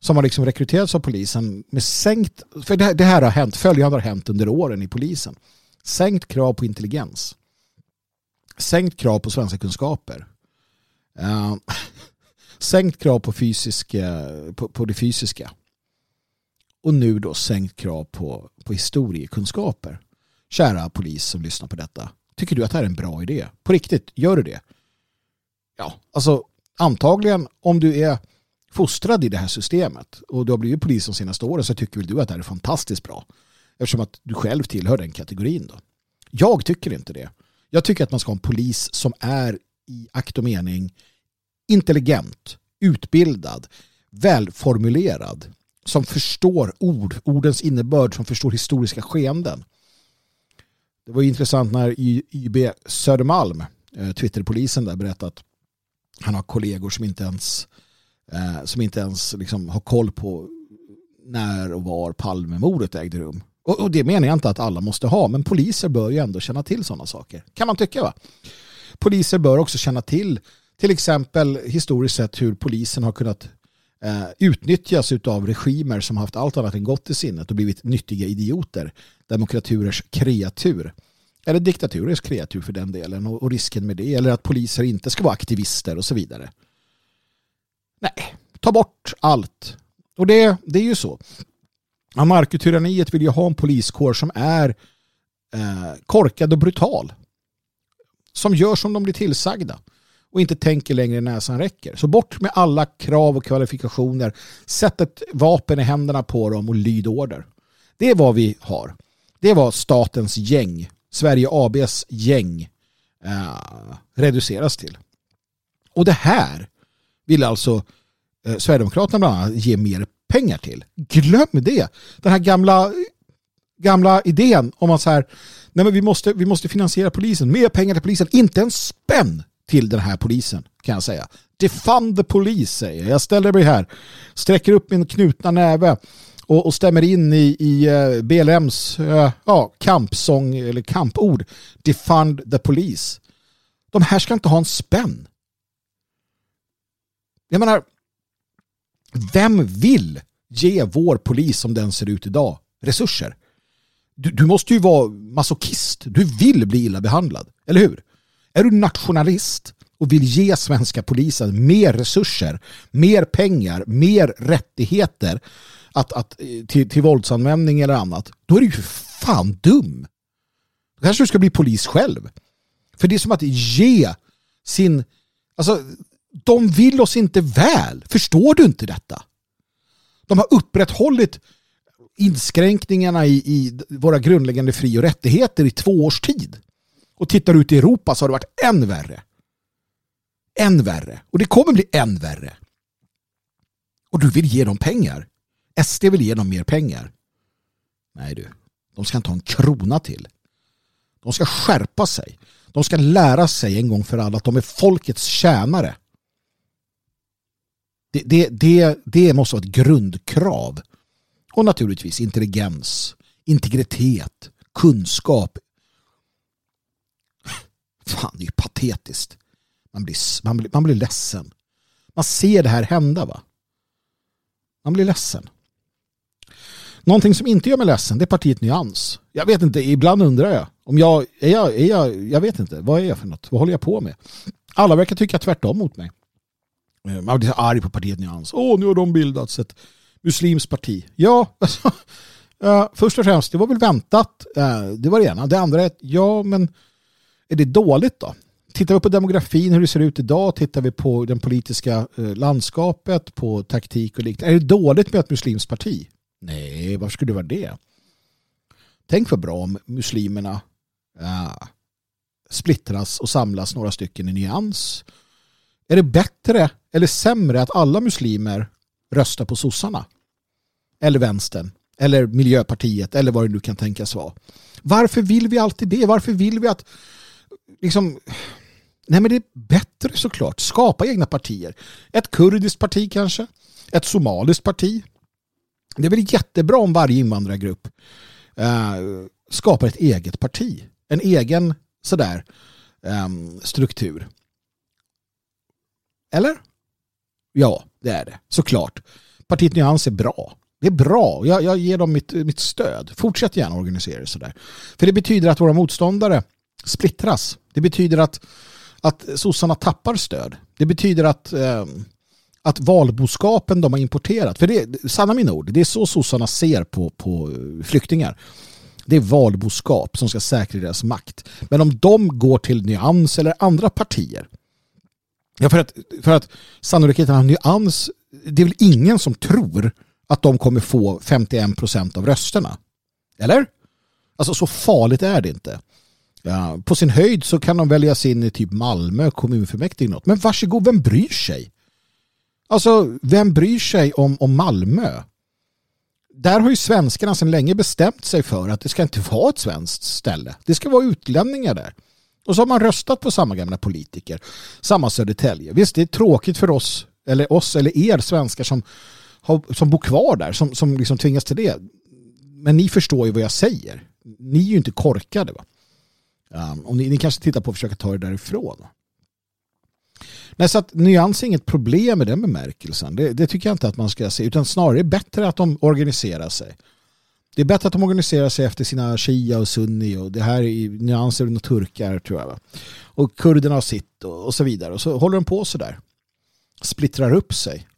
som har liksom rekryterats av polisen med sänkt... För det, det här har hänt, följande har hänt under åren i polisen sänkt krav på intelligens. Sänkt krav på svenska kunskaper. Uh, sänkt krav på, fysiska, eh, på, på det fysiska. Och nu då sänkt krav på, på historiekunskaper. Kära polis som lyssnar på detta. Tycker du att det här är en bra idé? På riktigt, gör du det? Ja, alltså antagligen om du är fostrad i det här systemet och du har blivit polis de senaste åren så tycker väl du att det här är fantastiskt bra. Eftersom att du själv tillhör den kategorin. Då. Jag tycker inte det. Jag tycker att man ska ha en polis som är i akt och mening intelligent, utbildad, välformulerad, som förstår ord, ordens innebörd, som förstår historiska skeenden. Det var intressant när YB Södermalm, eh, Twitterpolisen där, berättade att han har kollegor som inte ens, eh, som inte ens liksom har koll på när och var Palmemordet ägde rum. Och, och, det menar jag inte att alla måste ha, men poliser bör ju ändå känna till sådana saker. Kan man tycka va? Poliser bör också känna till till exempel historiskt sett hur polisen har kunnat eh, utnyttjas av regimer som haft allt annat än gott i sinnet och blivit nyttiga idioter. Demokraturers kreatur. Eller diktaturers kreatur för den delen och, och risken med det. Eller att poliser inte ska vara aktivister och så vidare. Nej, ta bort allt. Och det, det är ju så. Anarkotyranniet vill ju ha en poliskår som är eh, korkad och brutal. Som gör som de blir tillsagda och inte tänker längre än näsan räcker. Så bort med alla krav och kvalifikationer. Sätt ett vapen i händerna på dem och lyd order. Det är vad vi har. Det är vad statens gäng, Sverige ABs gäng, eh, reduceras till. Och det här vill alltså eh, Sverigedemokraterna bland annat ge mer pengar till. Glöm det. Den här gamla, gamla idén om att så här, nej men vi, måste, vi måste finansiera polisen, mer pengar till polisen, inte en spänn till den här polisen kan jag säga. Defund the police säger jag. Jag ställer mig här, sträcker upp min knutna näve och, och stämmer in i, i eh, uh, BLMs uh, eh, ja, kampsång eller kampord. Defund the police. De här ska inte ha en spänn. Jag menar, vem vill ge vår polis som den ser ut idag resurser? Du, du måste ju vara masochist. Du vill bli illa behandlad, eller hur? Är du nationalist och vill ge svenska polisen mer resurser, mer pengar, mer rättigheter att, att, eh, till, till våldsanvändning eller annat, då är du ju fan dum. Då kanske du ska bli polis själv. För det är som att ge sin, Alltså, de vill oss inte väl. Förstår du inte detta? De har upprätthållit inskränkningarna i, i våra grundläggande fri och rättigheter i två års tid. Och tittar ut i Europa så har det varit än värre. Än värre. Och det kommer bli än värre. Och du vill ge dem pengar. SD vill ge dem mer pengar. Nej du, de ska inte ha en krona till. De ska skärpa sig. De ska lära sig en gång för alla att de är folkets tjänare. Det, det, det, det måste vara ett grundkrav. Och naturligtvis intelligens, integritet, kunskap. Fan, det är ju patetiskt. Man blir, man, blir, man blir ledsen. Man ser det här hända va? Man blir ledsen. Någonting som inte gör mig ledsen det är partiet Nyans. Jag vet inte, ibland undrar jag. Om jag, är jag, är jag, jag vet inte, vad är jag för något? Vad håller jag på med? Alla verkar tycka tvärtom mot mig. Eh, Man blir så arg på partiet Nyans. Åh, nu har de bildats ett muslimskt parti. Ja, alltså, uh, först och främst, det var väl väntat. Uh, det var det ena. Det andra är, att, ja, men är det dåligt då? Tittar vi på demografin, hur det ser ut idag, tittar vi på det politiska uh, landskapet, på taktik och liknande. Är det dåligt med ett muslimskt parti? Nej, varför skulle det vara det? Tänk vad bra om muslimerna uh, splittras och samlas några stycken i nyans. Är det bättre eller sämre att alla muslimer röstar på sossarna? Eller vänstern? Eller Miljöpartiet? Eller vad det nu kan tänkas vara. Varför vill vi alltid det? Varför vill vi att liksom Nej men det är bättre såklart. Skapa egna partier. Ett kurdiskt parti kanske. Ett somaliskt parti. Det är väl jättebra om varje invandrargrupp eh, skapar ett eget parti. En egen sådär eh, struktur. Eller? Ja, det är det. Såklart. Partiet Nyans är bra. Det är bra. Jag, jag ger dem mitt, mitt stöd. Fortsätt gärna organisera er sådär. För det betyder att våra motståndare splittras. Det betyder att, att sossarna tappar stöd. Det betyder att, eh, att valboskapen de har importerat, för det sanna mina ord, det är så sossarna ser på, på flyktingar. Det är valboskap som ska säkra deras makt. Men om de går till Nyans eller andra partier Ja, för att, för att sannolikheten av nyans, det är väl ingen som tror att de kommer få 51 procent av rösterna. Eller? Alltså så farligt är det inte. Ja, på sin höjd så kan de väljas in i typ Malmö kommunfullmäktige. Något. Men varsågod, vem bryr sig? Alltså, vem bryr sig om, om Malmö? Där har ju svenskarna sedan länge bestämt sig för att det ska inte vara ett svenskt ställe. Det ska vara utlänningar där. Och så har man röstat på samma gamla politiker. Samma Södertälje. Visst, det är tråkigt för oss eller oss eller er svenskar som, har, som bor kvar där, som, som liksom tvingas till det. Men ni förstår ju vad jag säger. Ni är ju inte korkade. Va? Um, och ni, ni, kanske tittar på att försöka ta er därifrån. Nej, så att nyans är inget problem med den bemärkelsen. Det, det tycker jag inte att man ska se. Utan snarare är det bättre att de organiserar sig. Det är bättre att de organiserar sig efter sina shia och sunni och det här är nyanser och turkar tror jag. Va? Och kurderna har sitt och, och, så vidare. Och så håller de på så där. Splittrar upp sig.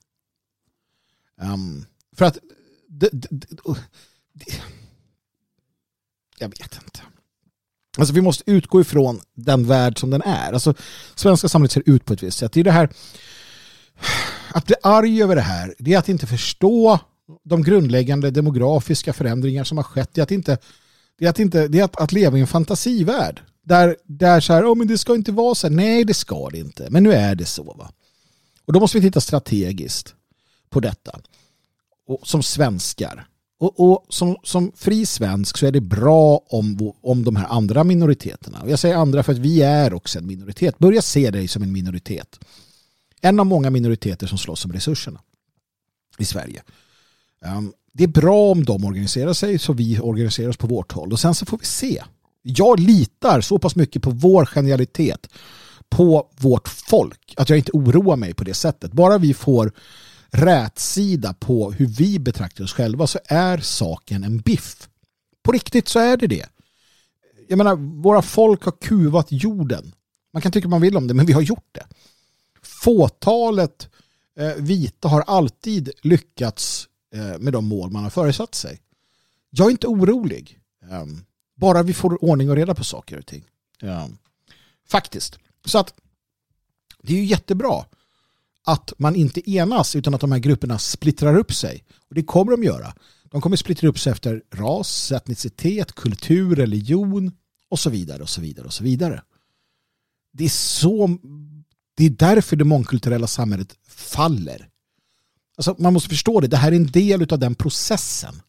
Um, för att det, det, oh, det, jag vet inte. Alltså vi måste utgå ifrån den värld som den är. Alltså svenska samhället ser ut på ett visst sätt. Det är det här att bli arg över det här, det är att inte förstå de grundläggande demografiska förändringar som har skett. Det är att, inte, det är att, inte, det är att, att leva i en fantasivärld. Där, där så här, oh, men det ska inte vara så här. Nej, det ska det inte. Men nu är det så. Va? Och då måste vi titta strategiskt på detta. Och, som svenskar. Och, och, som, som fri svensk så är det bra om, om de här andra minoriteterna. Och jag säger andra för att vi är också en minoritet. Börja se dig som en minoritet. En av många minoriteter som slåss om resurserna i Sverige. Ehm, det är bra om de organiserar sig så vi organiserar oss på vårt håll och sen så får vi se. Jag litar så pass mycket på vår genialitet på vårt folk att jag inte oroar mig på det sättet. Bara vi får rätsida på hur vi betraktar oss själva så är saken en biff. På riktigt så är det det. Jag menar, våra folk har kuvat jorden. Man kan tycka man vill om det, men vi har gjort det. Fåtalet eh, vita har alltid lyckats Eh, med de mål man har föresatt sig. Jag är inte orolig. Ehm, bara vi får ordning och reda på saker och ting. Ehm, faktiskt. Så att Det är ju jättebra att man inte enas utan att de här grupperna splittrar upp sig. Och det kommer de göra. De kommer splittra upp sig efter ras, etnicitet, kultur, religion och så vidare och så vidare och så vidare. Det är så det är därför det mångkulturella samhället faller. Alltså man måste förstå det, det här är en del av den processen.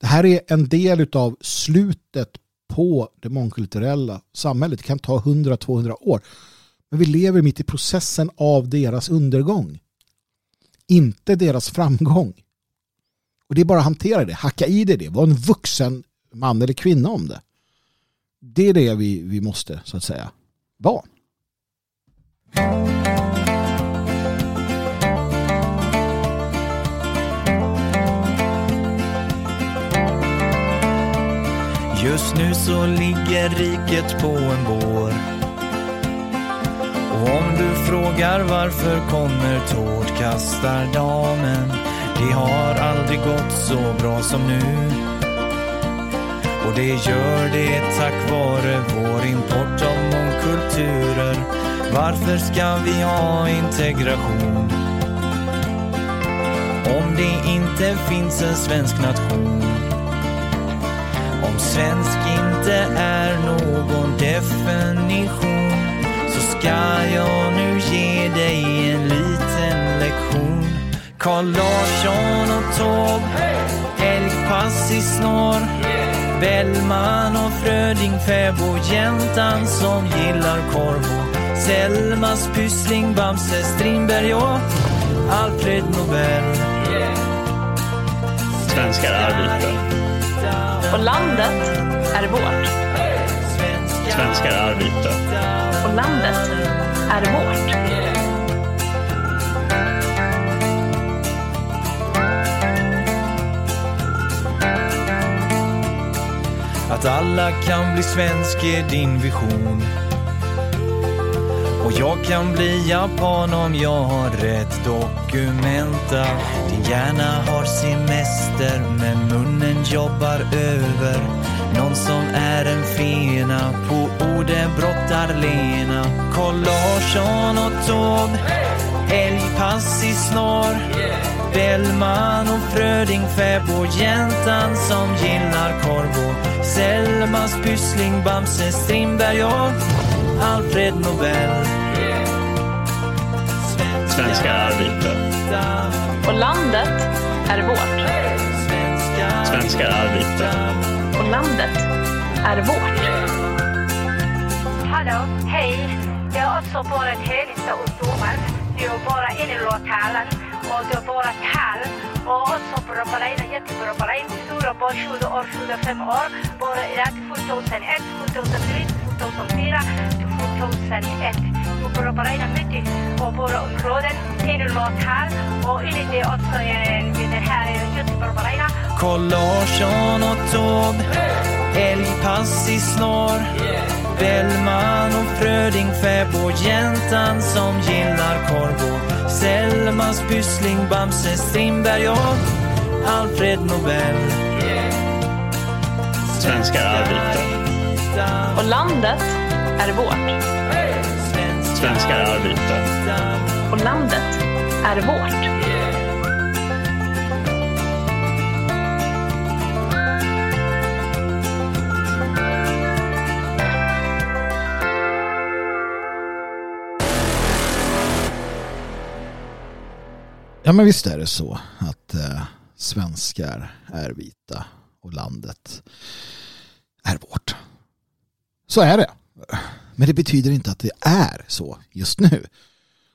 Det här är en del av slutet på det mångkulturella samhället. Det kan ta 100-200 år. Men vi lever mitt i processen av deras undergång. Inte deras framgång. Och det är bara att hantera det, hacka i det, det. var en vuxen man eller kvinna om det. Det är det vi, vi måste, så att säga, vara. Just nu så ligger riket på en bår. Och om du frågar varför kommer tårtkastardamen? Det har aldrig gått så bra som nu. Och det gör det tack vare vår import av mångkulturer. Varför ska vi ha integration? Om det inte finns en svensk nation. Om svensk inte är någon definition så ska jag nu ge dig en liten lektion. Carl Larsson och Taube, älgpass i snår. Bellman och Fröding, fäbo, jäntan som gillar korv och Selmas Pyssling, Bamse, Strindberg och Alfred Nobel. Svenskar är vita. Och landet är vårt. Svenskar är vita. Och landet är vårt. Att alla kan bli svensk är din vision. Och jag kan bli japan om jag har rätt dokumenta. Din hjärna har semester men munnen jobbar över. Någon som är en fena på orden brottar Lena. Carl Larsson och Taube, älgpass i snar Bellman och Fröding, fäbo, jäntan som gillar korv och Selmas Pyssling, Bamse, Strindberg och Alfred Nobel. Svenskar är vita. Och landet är vårt. Svenskar är vita. Och landet är vårt. Hallå, hej. Det är också bara en helgsta ungdomar. Det är bara en i lokalen och det är bara tal. Och också på dig. Stora barn, 20 år, 25 år. Bara idag 2001, 2003, 2004, 2001. Mycket och våra områden, en i lokal och enligt det också en, den här på dig. Carl Larsson och Taube, älgpass i snår. Bellman och Fröding, fäbo, jäntan som gillar korv och Selmas Pyssling, Bamse, Strindberg och Alfred Nobel. Svenskar är vita. Och landet är vårt. Svenskar är vita. Och landet är vårt. Ja men visst är det så att eh, svenskar är vita och landet är vårt. Så är det. Men det betyder inte att det är så just nu.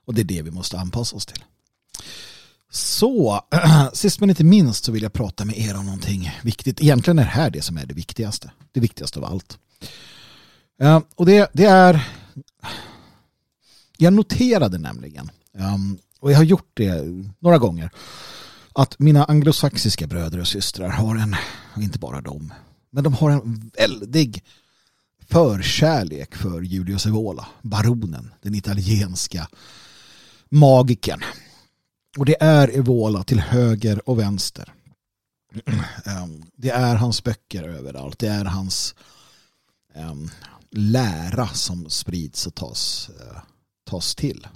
Och det är det vi måste anpassa oss till. Så, sist men inte minst så vill jag prata med er om någonting viktigt. Egentligen är det här det som är det viktigaste. Det viktigaste av allt. Eh, och det, det är... Jag noterade nämligen, ehm, och jag har gjort det några gånger, att mina anglosaxiska bröder och systrar har en, och inte bara dem, men de har en väldig förkärlek för Julius Evola, baronen, den italienska magiken. Och det är Evola till höger och vänster. Ehm, det är hans böcker överallt. Det är hans ehm, lära som sprids och tas, eh, tas till.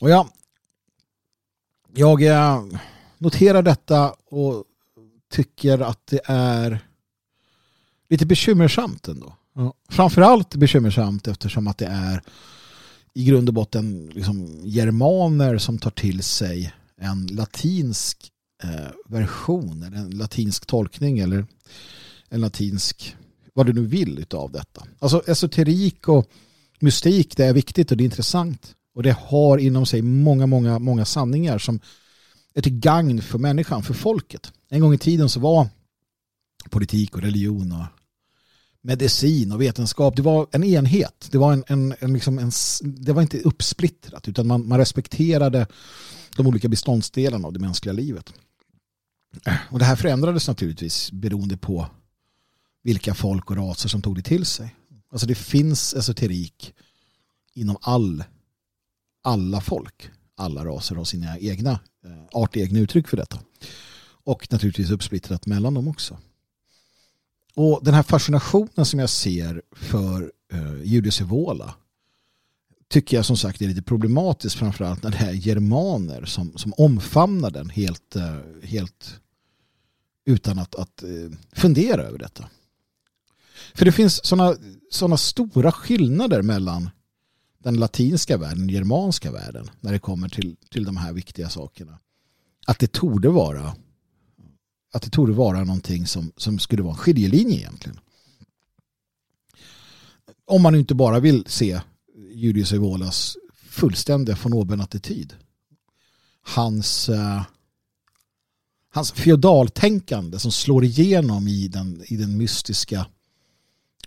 Och ja, jag eh, noterar detta och tycker att det är lite bekymmersamt ändå. Ja. Framförallt bekymmersamt eftersom att det är i grund och botten liksom germaner som tar till sig en latinsk eh, version, eller en latinsk tolkning eller en latinsk, vad du nu vill utav detta. Alltså esoterik och mystik, det är viktigt och det är intressant. Och det har inom sig många, många, många sanningar som är till gagn för människan, för folket. En gång i tiden så var politik och religion och medicin och vetenskap, det var en enhet. Det var, en, en, en, liksom en, det var inte uppsplittrat utan man, man respekterade de olika beståndsdelarna av det mänskliga livet. Och det här förändrades naturligtvis beroende på vilka folk och raser som tog det till sig. Alltså det finns esoterik inom all, alla folk. Alla raser har sina egna eh, artegna uttryck för detta. Och naturligtvis uppsplittrat mellan dem också. Och den här fascinationen som jag ser för eh, Julius Evola tycker jag som sagt är lite problematiskt framförallt när det är germaner som, som omfamnar den helt, eh, helt utan att, att eh, fundera över detta. För det finns sådana såna stora skillnader mellan den latinska världen och den germanska världen när det kommer till, till de här viktiga sakerna. Att det torde vara att det torde vara någonting som, som skulle vara en skiljelinje egentligen. Om man inte bara vill se Julius Evolas fullständiga von oben-attityd. Hans, uh, hans feodaltänkande som slår igenom i den, i den mystiska,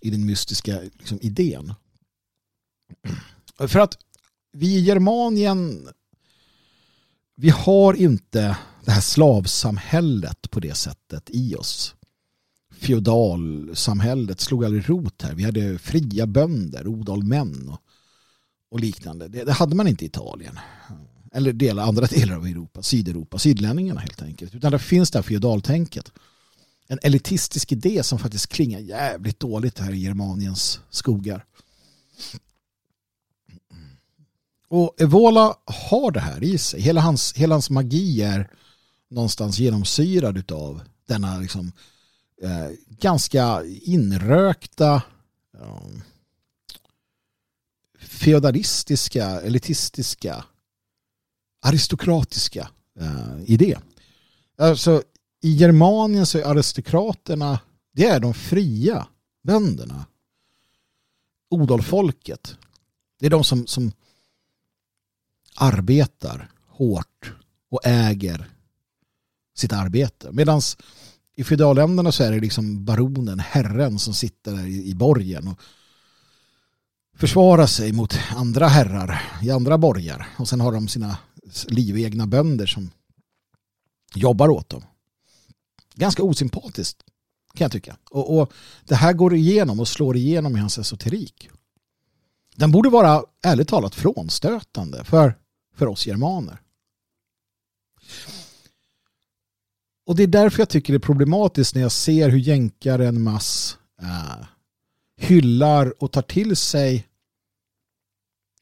i den mystiska liksom, idén. För att vi i Germanien vi har inte det här slavsamhället på det sättet i oss. Feodalsamhället slog aldrig rot här. Vi hade fria bönder, odalmän och, och liknande. Det, det, hade man inte i Italien. Eller delar, andra delar av Europa, Sydeuropa, sydlänningarna helt enkelt. Utan det finns det här feodaltänket. En elitistisk idé som faktiskt klingar jävligt dåligt här i Germaniens skogar. Och Evola har det här i sig. Hela hans, hela hans magi är någonstans genomsyrad av denna liksom, eh, ganska inrökta eh, feodalistiska, elitistiska, aristokratiska eh, idé. Alltså, I Germanien så är aristokraterna det är de fria bönderna. Odalfolket. Det är de som, som arbetar hårt och äger sitt arbete. Medan i feodalländerna så är det liksom baronen, herren som sitter där i, borgen och försvarar sig mot andra herrar i andra borgar. Och sen har de sina livegna bönder som jobbar åt dem. Ganska osympatiskt kan jag tycka. Och, och, det här går igenom och slår igenom i hans esoterik. Den borde vara ärligt talat frånstötande för, för oss germaner. Och det är därför jag tycker det är problematiskt när jag ser hur jänkaren mass äh, hyllar och tar till sig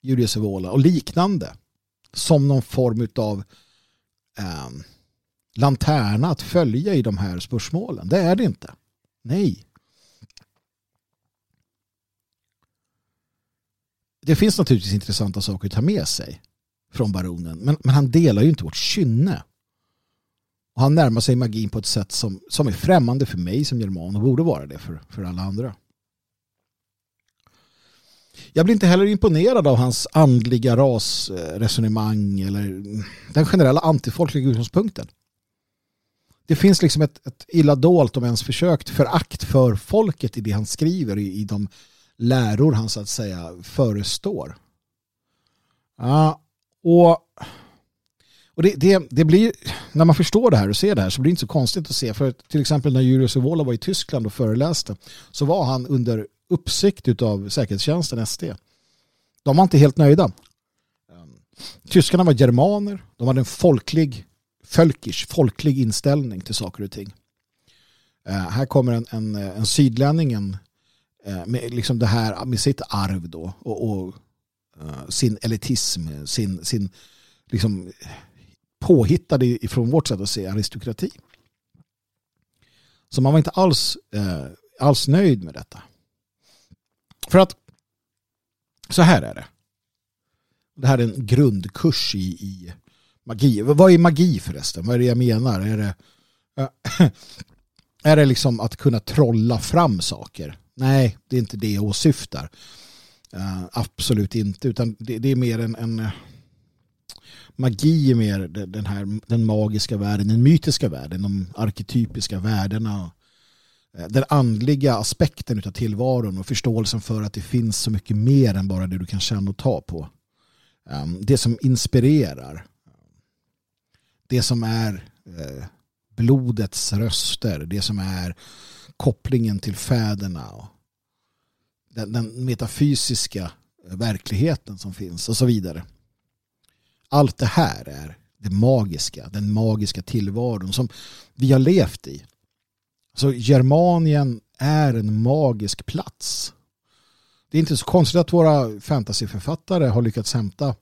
Julius Evola och liknande som någon form av äh, eh, lanterna att följa i de här spörsmålen. Det är det inte. Nej. Det finns naturligtvis intressanta saker att ta med sig från baronen men, men han delar ju inte vårt kynne. Och han närmar sig magin på ett sätt som, som är främmande för mig som german och borde vara det för, för alla andra. Jag blir inte heller imponerad av hans andliga rasresonemang eller den generella antifolkliga utgångspunkten. Det finns liksom ett, ett illa dolt, om ens försökt, förakt för folket i det han skriver, i, i de läror han så att säga förestår. Ja, och och det, det, det, blir, när man förstår det här och ser det här så blir det inte så konstigt att se. För till exempel när Julius Evola var i Tyskland och föreläste så var han under uppsikt av säkerhetstjänsten SD. De var inte helt nöjda. Ehm, tyskarna var germaner. De hade en folklig, folkish, folklig inställning till saker och ting. Uh, här kommer en, en, en sydlänning uh, med, liksom det här, med sitt arv då och, och eh, sin elitism, sin, sin liksom påhittade från vårt sätt att se aristokrati. Så man var inte alls, eh, alls nöjd med detta. För att så här är det. Det här är en grundkurs i, i magi. Vad är magi förresten? Vad är det jag menar? Är det, äh, är det liksom att kunna trolla fram saker? Nej, det är inte det jag åsyftar. Uh, absolut inte, utan det, det är mer en, en magi är mer den här den magiska världen, den mytiska världen, de arketypiska värdena. Eh, den andliga aspekten av tillvaron och förståelsen för att det finns så mycket mer än bara det du kan känna och ta på. Ehm, det som inspirerar. Det som är eh, blodets röster, det som är kopplingen till fäderna. Den, den metafysiska eh, verkligheten som finns och så vidare allt det här är det magiska, den magiska tillvaron som vi har levt i. Så Germanien är en magisk plats. Det är inte så konstigt att våra fantasyförfattare har lyckats hämta,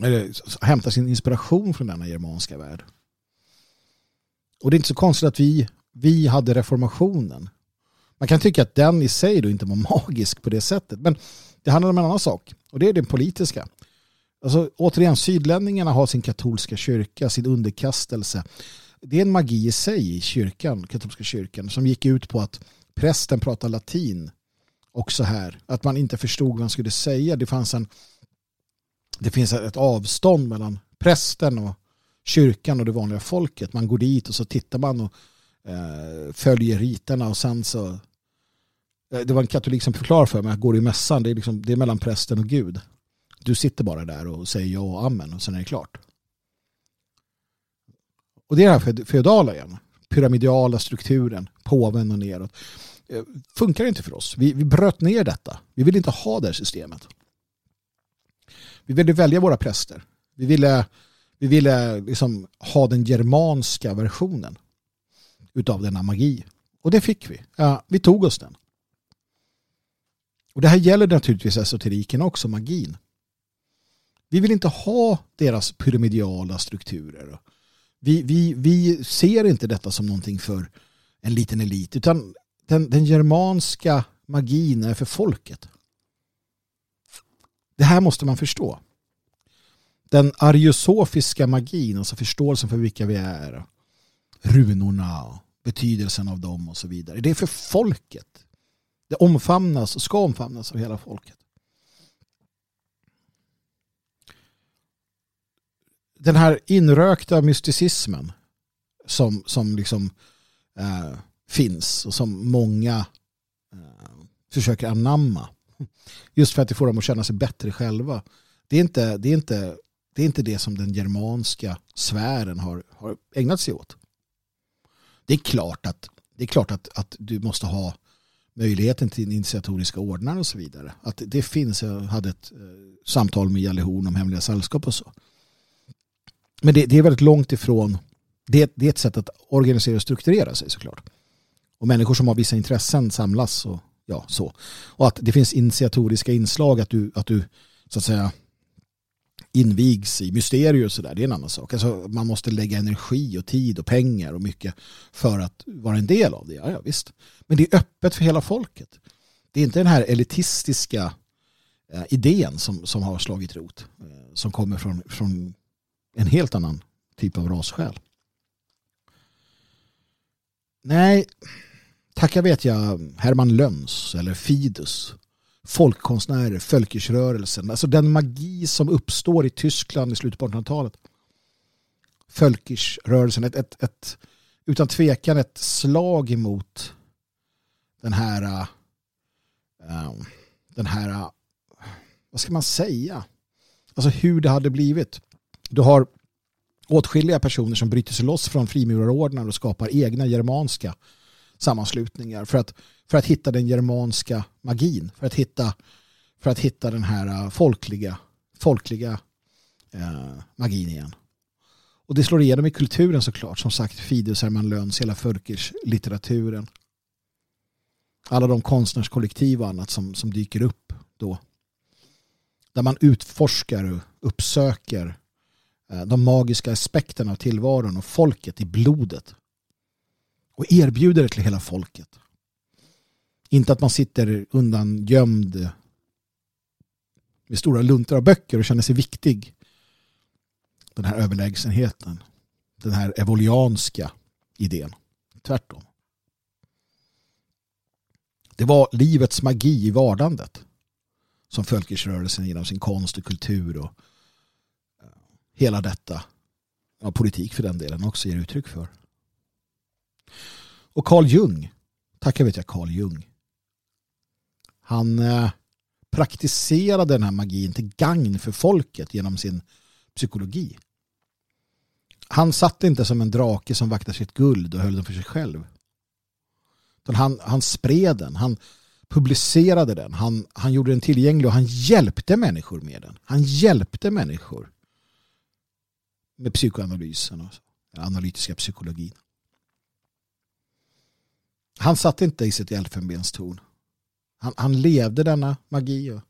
eller, hämta sin inspiration från denna germanska värld. Och det är inte så konstigt att vi, vi hade reformationen. Man kan tycka att den i sig då inte var magisk på det sättet. Men det handlar om en annan sak. Och det är den politiska. Alltså, återigen, sydlänningarna har sin katolska kyrka, sin underkastelse. Det är en magi i sig i kyrkan, katolska kyrkan, som gick ut på att prästen pratar latin också här. Att man inte förstod vad han skulle säga. Det fanns en det finns ett avstånd mellan prästen och kyrkan och det vanliga folket. Man går dit och så tittar man och eh, följer riterna och sen så eh, det var en katolik som förklarade för mig att går i mässan det är, liksom, det är mellan prästen och Gud. Du sitter bara där och säger ja och amen och sen är det klart. Och det är det här feodala igen. Pyramidiala strukturen, påven och neråt. Eh, funkar inte för oss. Vi, vi bröt ner detta. Vi vill inte ha det här systemet. Vi ville välja våra präster. Vi ville, vi ville liksom ha den germanska versionen utav denna magi. Och det fick vi. Ja, vi tog oss den. Och det här gäller naturligtvis esoteriken också, magin. Vi vill inte ha deras pyramidiala strukturer. Vi, vi, vi ser inte detta som någonting för en liten elit utan den, den germanska magin är för folket. Det här måste man förstå. Den ariosofiska magin, alltså förståelsen för vilka vi är, runorna, betydelsen av dem och så vidare. Det är för folket. Det omfamnas och ska omfamnas av hela folket. Den här inrökta mysticismen som, som liksom eh, finns och som många eh, försöker anamma just för att det får dem att känna sig bättre själva. Det är inte det, är inte, det, är inte det som den germanska sfären har, har ägnat sig åt. Det är klart att, det är klart att, att du måste ha möjligheten till initiatoriska ordnar och så vidare. Att det finns, jag hade ett eh, samtal med Jalle Horn om hemliga sällskap och så. Men det, det, är väldigt långt ifrån, det, det är ett sätt att organisera och strukturera sig såklart. Och människor som har vissa intressen samlas och ja, så. Och att det finns initiatoriska inslag att du, att du så att säga invigs i mysterier och sådär, det är en annan sak. Alltså, man måste lägga energi och tid och pengar och mycket för att vara en del av det. Ja, ja, visst. Men det är öppet för hela folket. Det är inte den här elitistiska eh, idén som, som har slagit rot. Eh, som kommer från, från en helt annan typ av rassjäl. Nej, tacka vet jag Herman Löns eller Fidus, folkkonstnärer, Fölkersrörelsen, alltså den magi som uppstår i Tyskland i slutet på 1800-talet. Fölkersrörelsen, ett, ett, ett, utan tvekan ett slag emot den här uh, den här uh, vad ska man säga? Alltså hur det hade blivit. Du har åtskilliga personer som bryter sig loss från frimurarordnar och skapar egna germanska sammanslutningar för att, för att hitta den germanska magin, för att hitta, för att hitta den här äh, folkliga, folkliga eh, magin igen. Och det slår igenom i kulturen såklart, som sagt Fidus, Herman Löns, hela Fölkers litteraturen. Alla de konstnärskollektiv och annat som, som dyker upp då. Där man utforskar och uppsöker Eh, de magiska aspekterna av tillvaron och folket i blodet. Och erbjuder det till hela folket. Inte att man sitter undan gömd med stora luntor av böcker och känner sig viktig. Den här överlägsenheten. Den här evolianska idén. Tvärtom. Det var livets magi i vardandet som Fölkisrörelsen genom sin konst och kultur och hela detta, ja, politik för den delen också ger uttryck för. Och Carl Jung, tackar vet jag Carl Jung. Han eh, praktiserade den här magin till gagn för folket genom sin psykologi. Han satt inte som en drake som vaktar sitt guld och höll den för sig själv. Han, han spred den, han publicerade den, han, han gjorde den tillgänglig och han hjälpte människor med den. Han hjälpte människor med psykoanalysen och analytiska psykologin. Han satt inte i sitt elfenbenstorn. Han, han levde denna magi och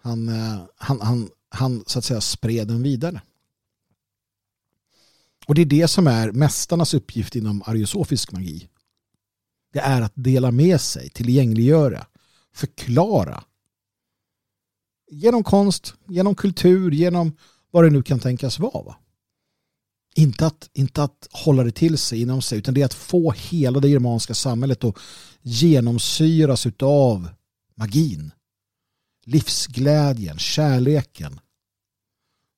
han, eh, han, han, han så att säga spred den vidare. Och det är det som är mästarnas uppgift inom ariosofisk magi. Det är att dela med sig, tillgängliggöra, förklara. Genom konst, genom kultur, genom vad det nu kan tänkas vara. Inte att, inte att hålla det till sig inom sig utan det är att få hela det germanska samhället att genomsyras av magin. Livsglädjen, kärleken.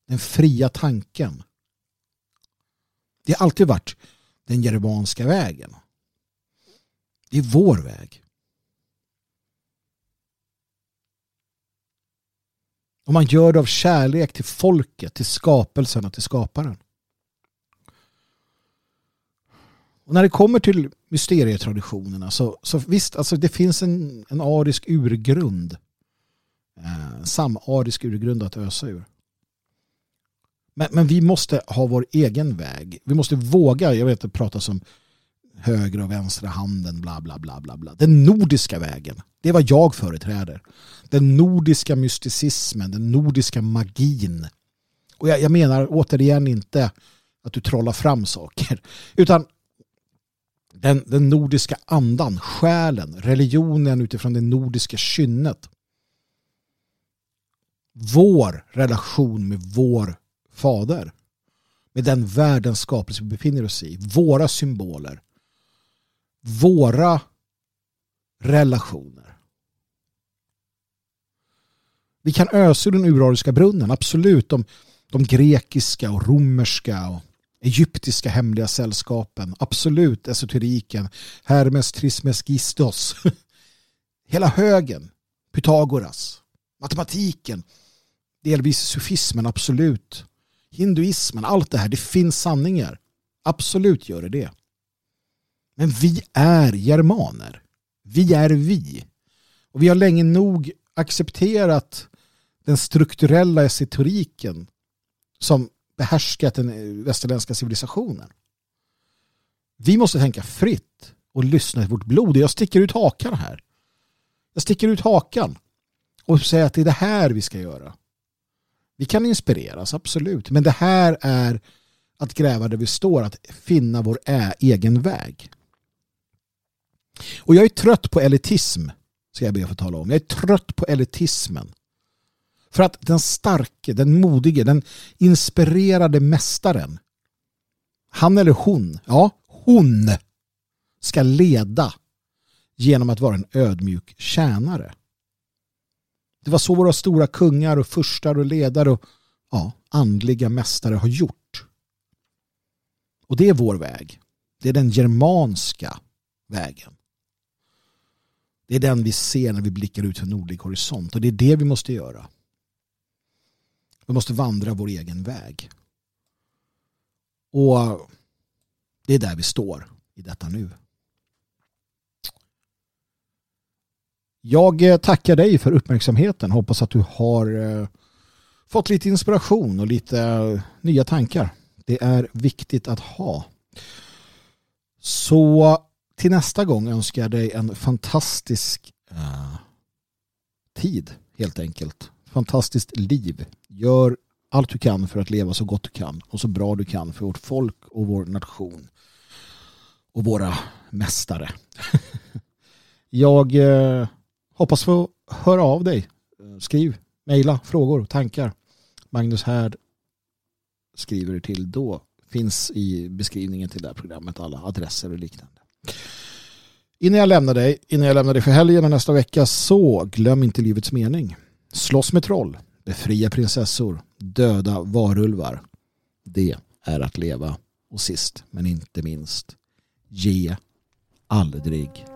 Den fria tanken. Det har alltid varit den germanska vägen. Det är vår väg. Och man gör det av kärlek till folket, till skapelsen och till skaparen. Och när det kommer till mysterietraditionerna så, så visst, alltså det finns en, en arisk urgrund. Eh, samarisk urgrund att ösa ur. Men, men vi måste ha vår egen väg. Vi måste våga, jag vet att det pratas om höger och vänstra handen, bla bla bla bla bla. Den nordiska vägen, det är vad jag företräder. Den nordiska mysticismen, den nordiska magin. Och jag, jag menar återigen inte att du trollar fram saker, utan den, den nordiska andan, själen, religionen utifrån det nordiska kynnet. Vår relation med vår fader. Med den världens skapelse vi befinner oss i. Våra symboler. Våra relationer. Vi kan ösa ur den urariska brunnen, absolut. De, de grekiska och romerska och egyptiska hemliga sällskapen, absolut esoteriken, Hermes Trismegistos, hela högen, Pythagoras, matematiken, delvis sufismen, absolut, hinduismen, allt det här, det finns sanningar. Absolut gör det det. Men vi är germaner. Vi är vi. Och vi har länge nog accepterat den strukturella esoteriken som behärskat den västerländska civilisationen. Vi måste tänka fritt och lyssna till vårt blod. Jag sticker ut hakan här. Jag sticker ut hakan och säger att det är det här vi ska göra. Vi kan inspireras, absolut. Men det här är att gräva där vi står, att finna vår egen väg. Och jag är trött på elitism, ska jag be att få tala om. Jag är trött på elitismen. För att den starke, den modige, den inspirerade mästaren, han eller hon, ja, hon ska leda genom att vara en ödmjuk tjänare. Det var så våra stora kungar och furstar och ledare och ja, andliga mästare har gjort. Och det är vår väg. Det är den germanska vägen. Det är den vi ser när vi blickar ut för nordlig horisont och det är det vi måste göra. Vi måste vandra vår egen väg. Och det är där vi står i detta nu. Jag eh, tackar dig för uppmärksamheten. Hoppas att du har eh, fått lite inspiration och lite eh, nya tankar. Det är viktigt att ha. Så till nästa gång önskar jag dig en fantastisk uh, tid helt enkelt fantastiskt liv. Gör allt du kan för att leva så gott du kan och så bra du kan för vårt folk och vår nation och våra mästare. Jag eh, hoppas få höra av dig. Skriv, mejla, frågor, tankar. Magnus Härd skriver till då. Finns i beskrivningen till det här programmet alla adresser och liknande. Innan jag lämnar dig, innan jag lämnar dig för helgen och nästa vecka så glöm inte livets mening. Slåss med troll, befria prinsessor, döda varulvar. Det är att leva. Och sist men inte minst, ge aldrig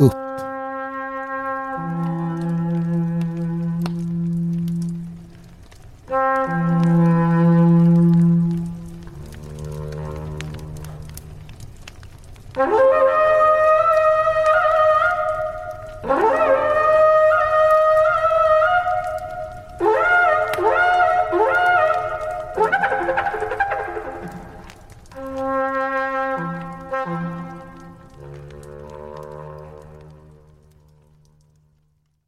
upp.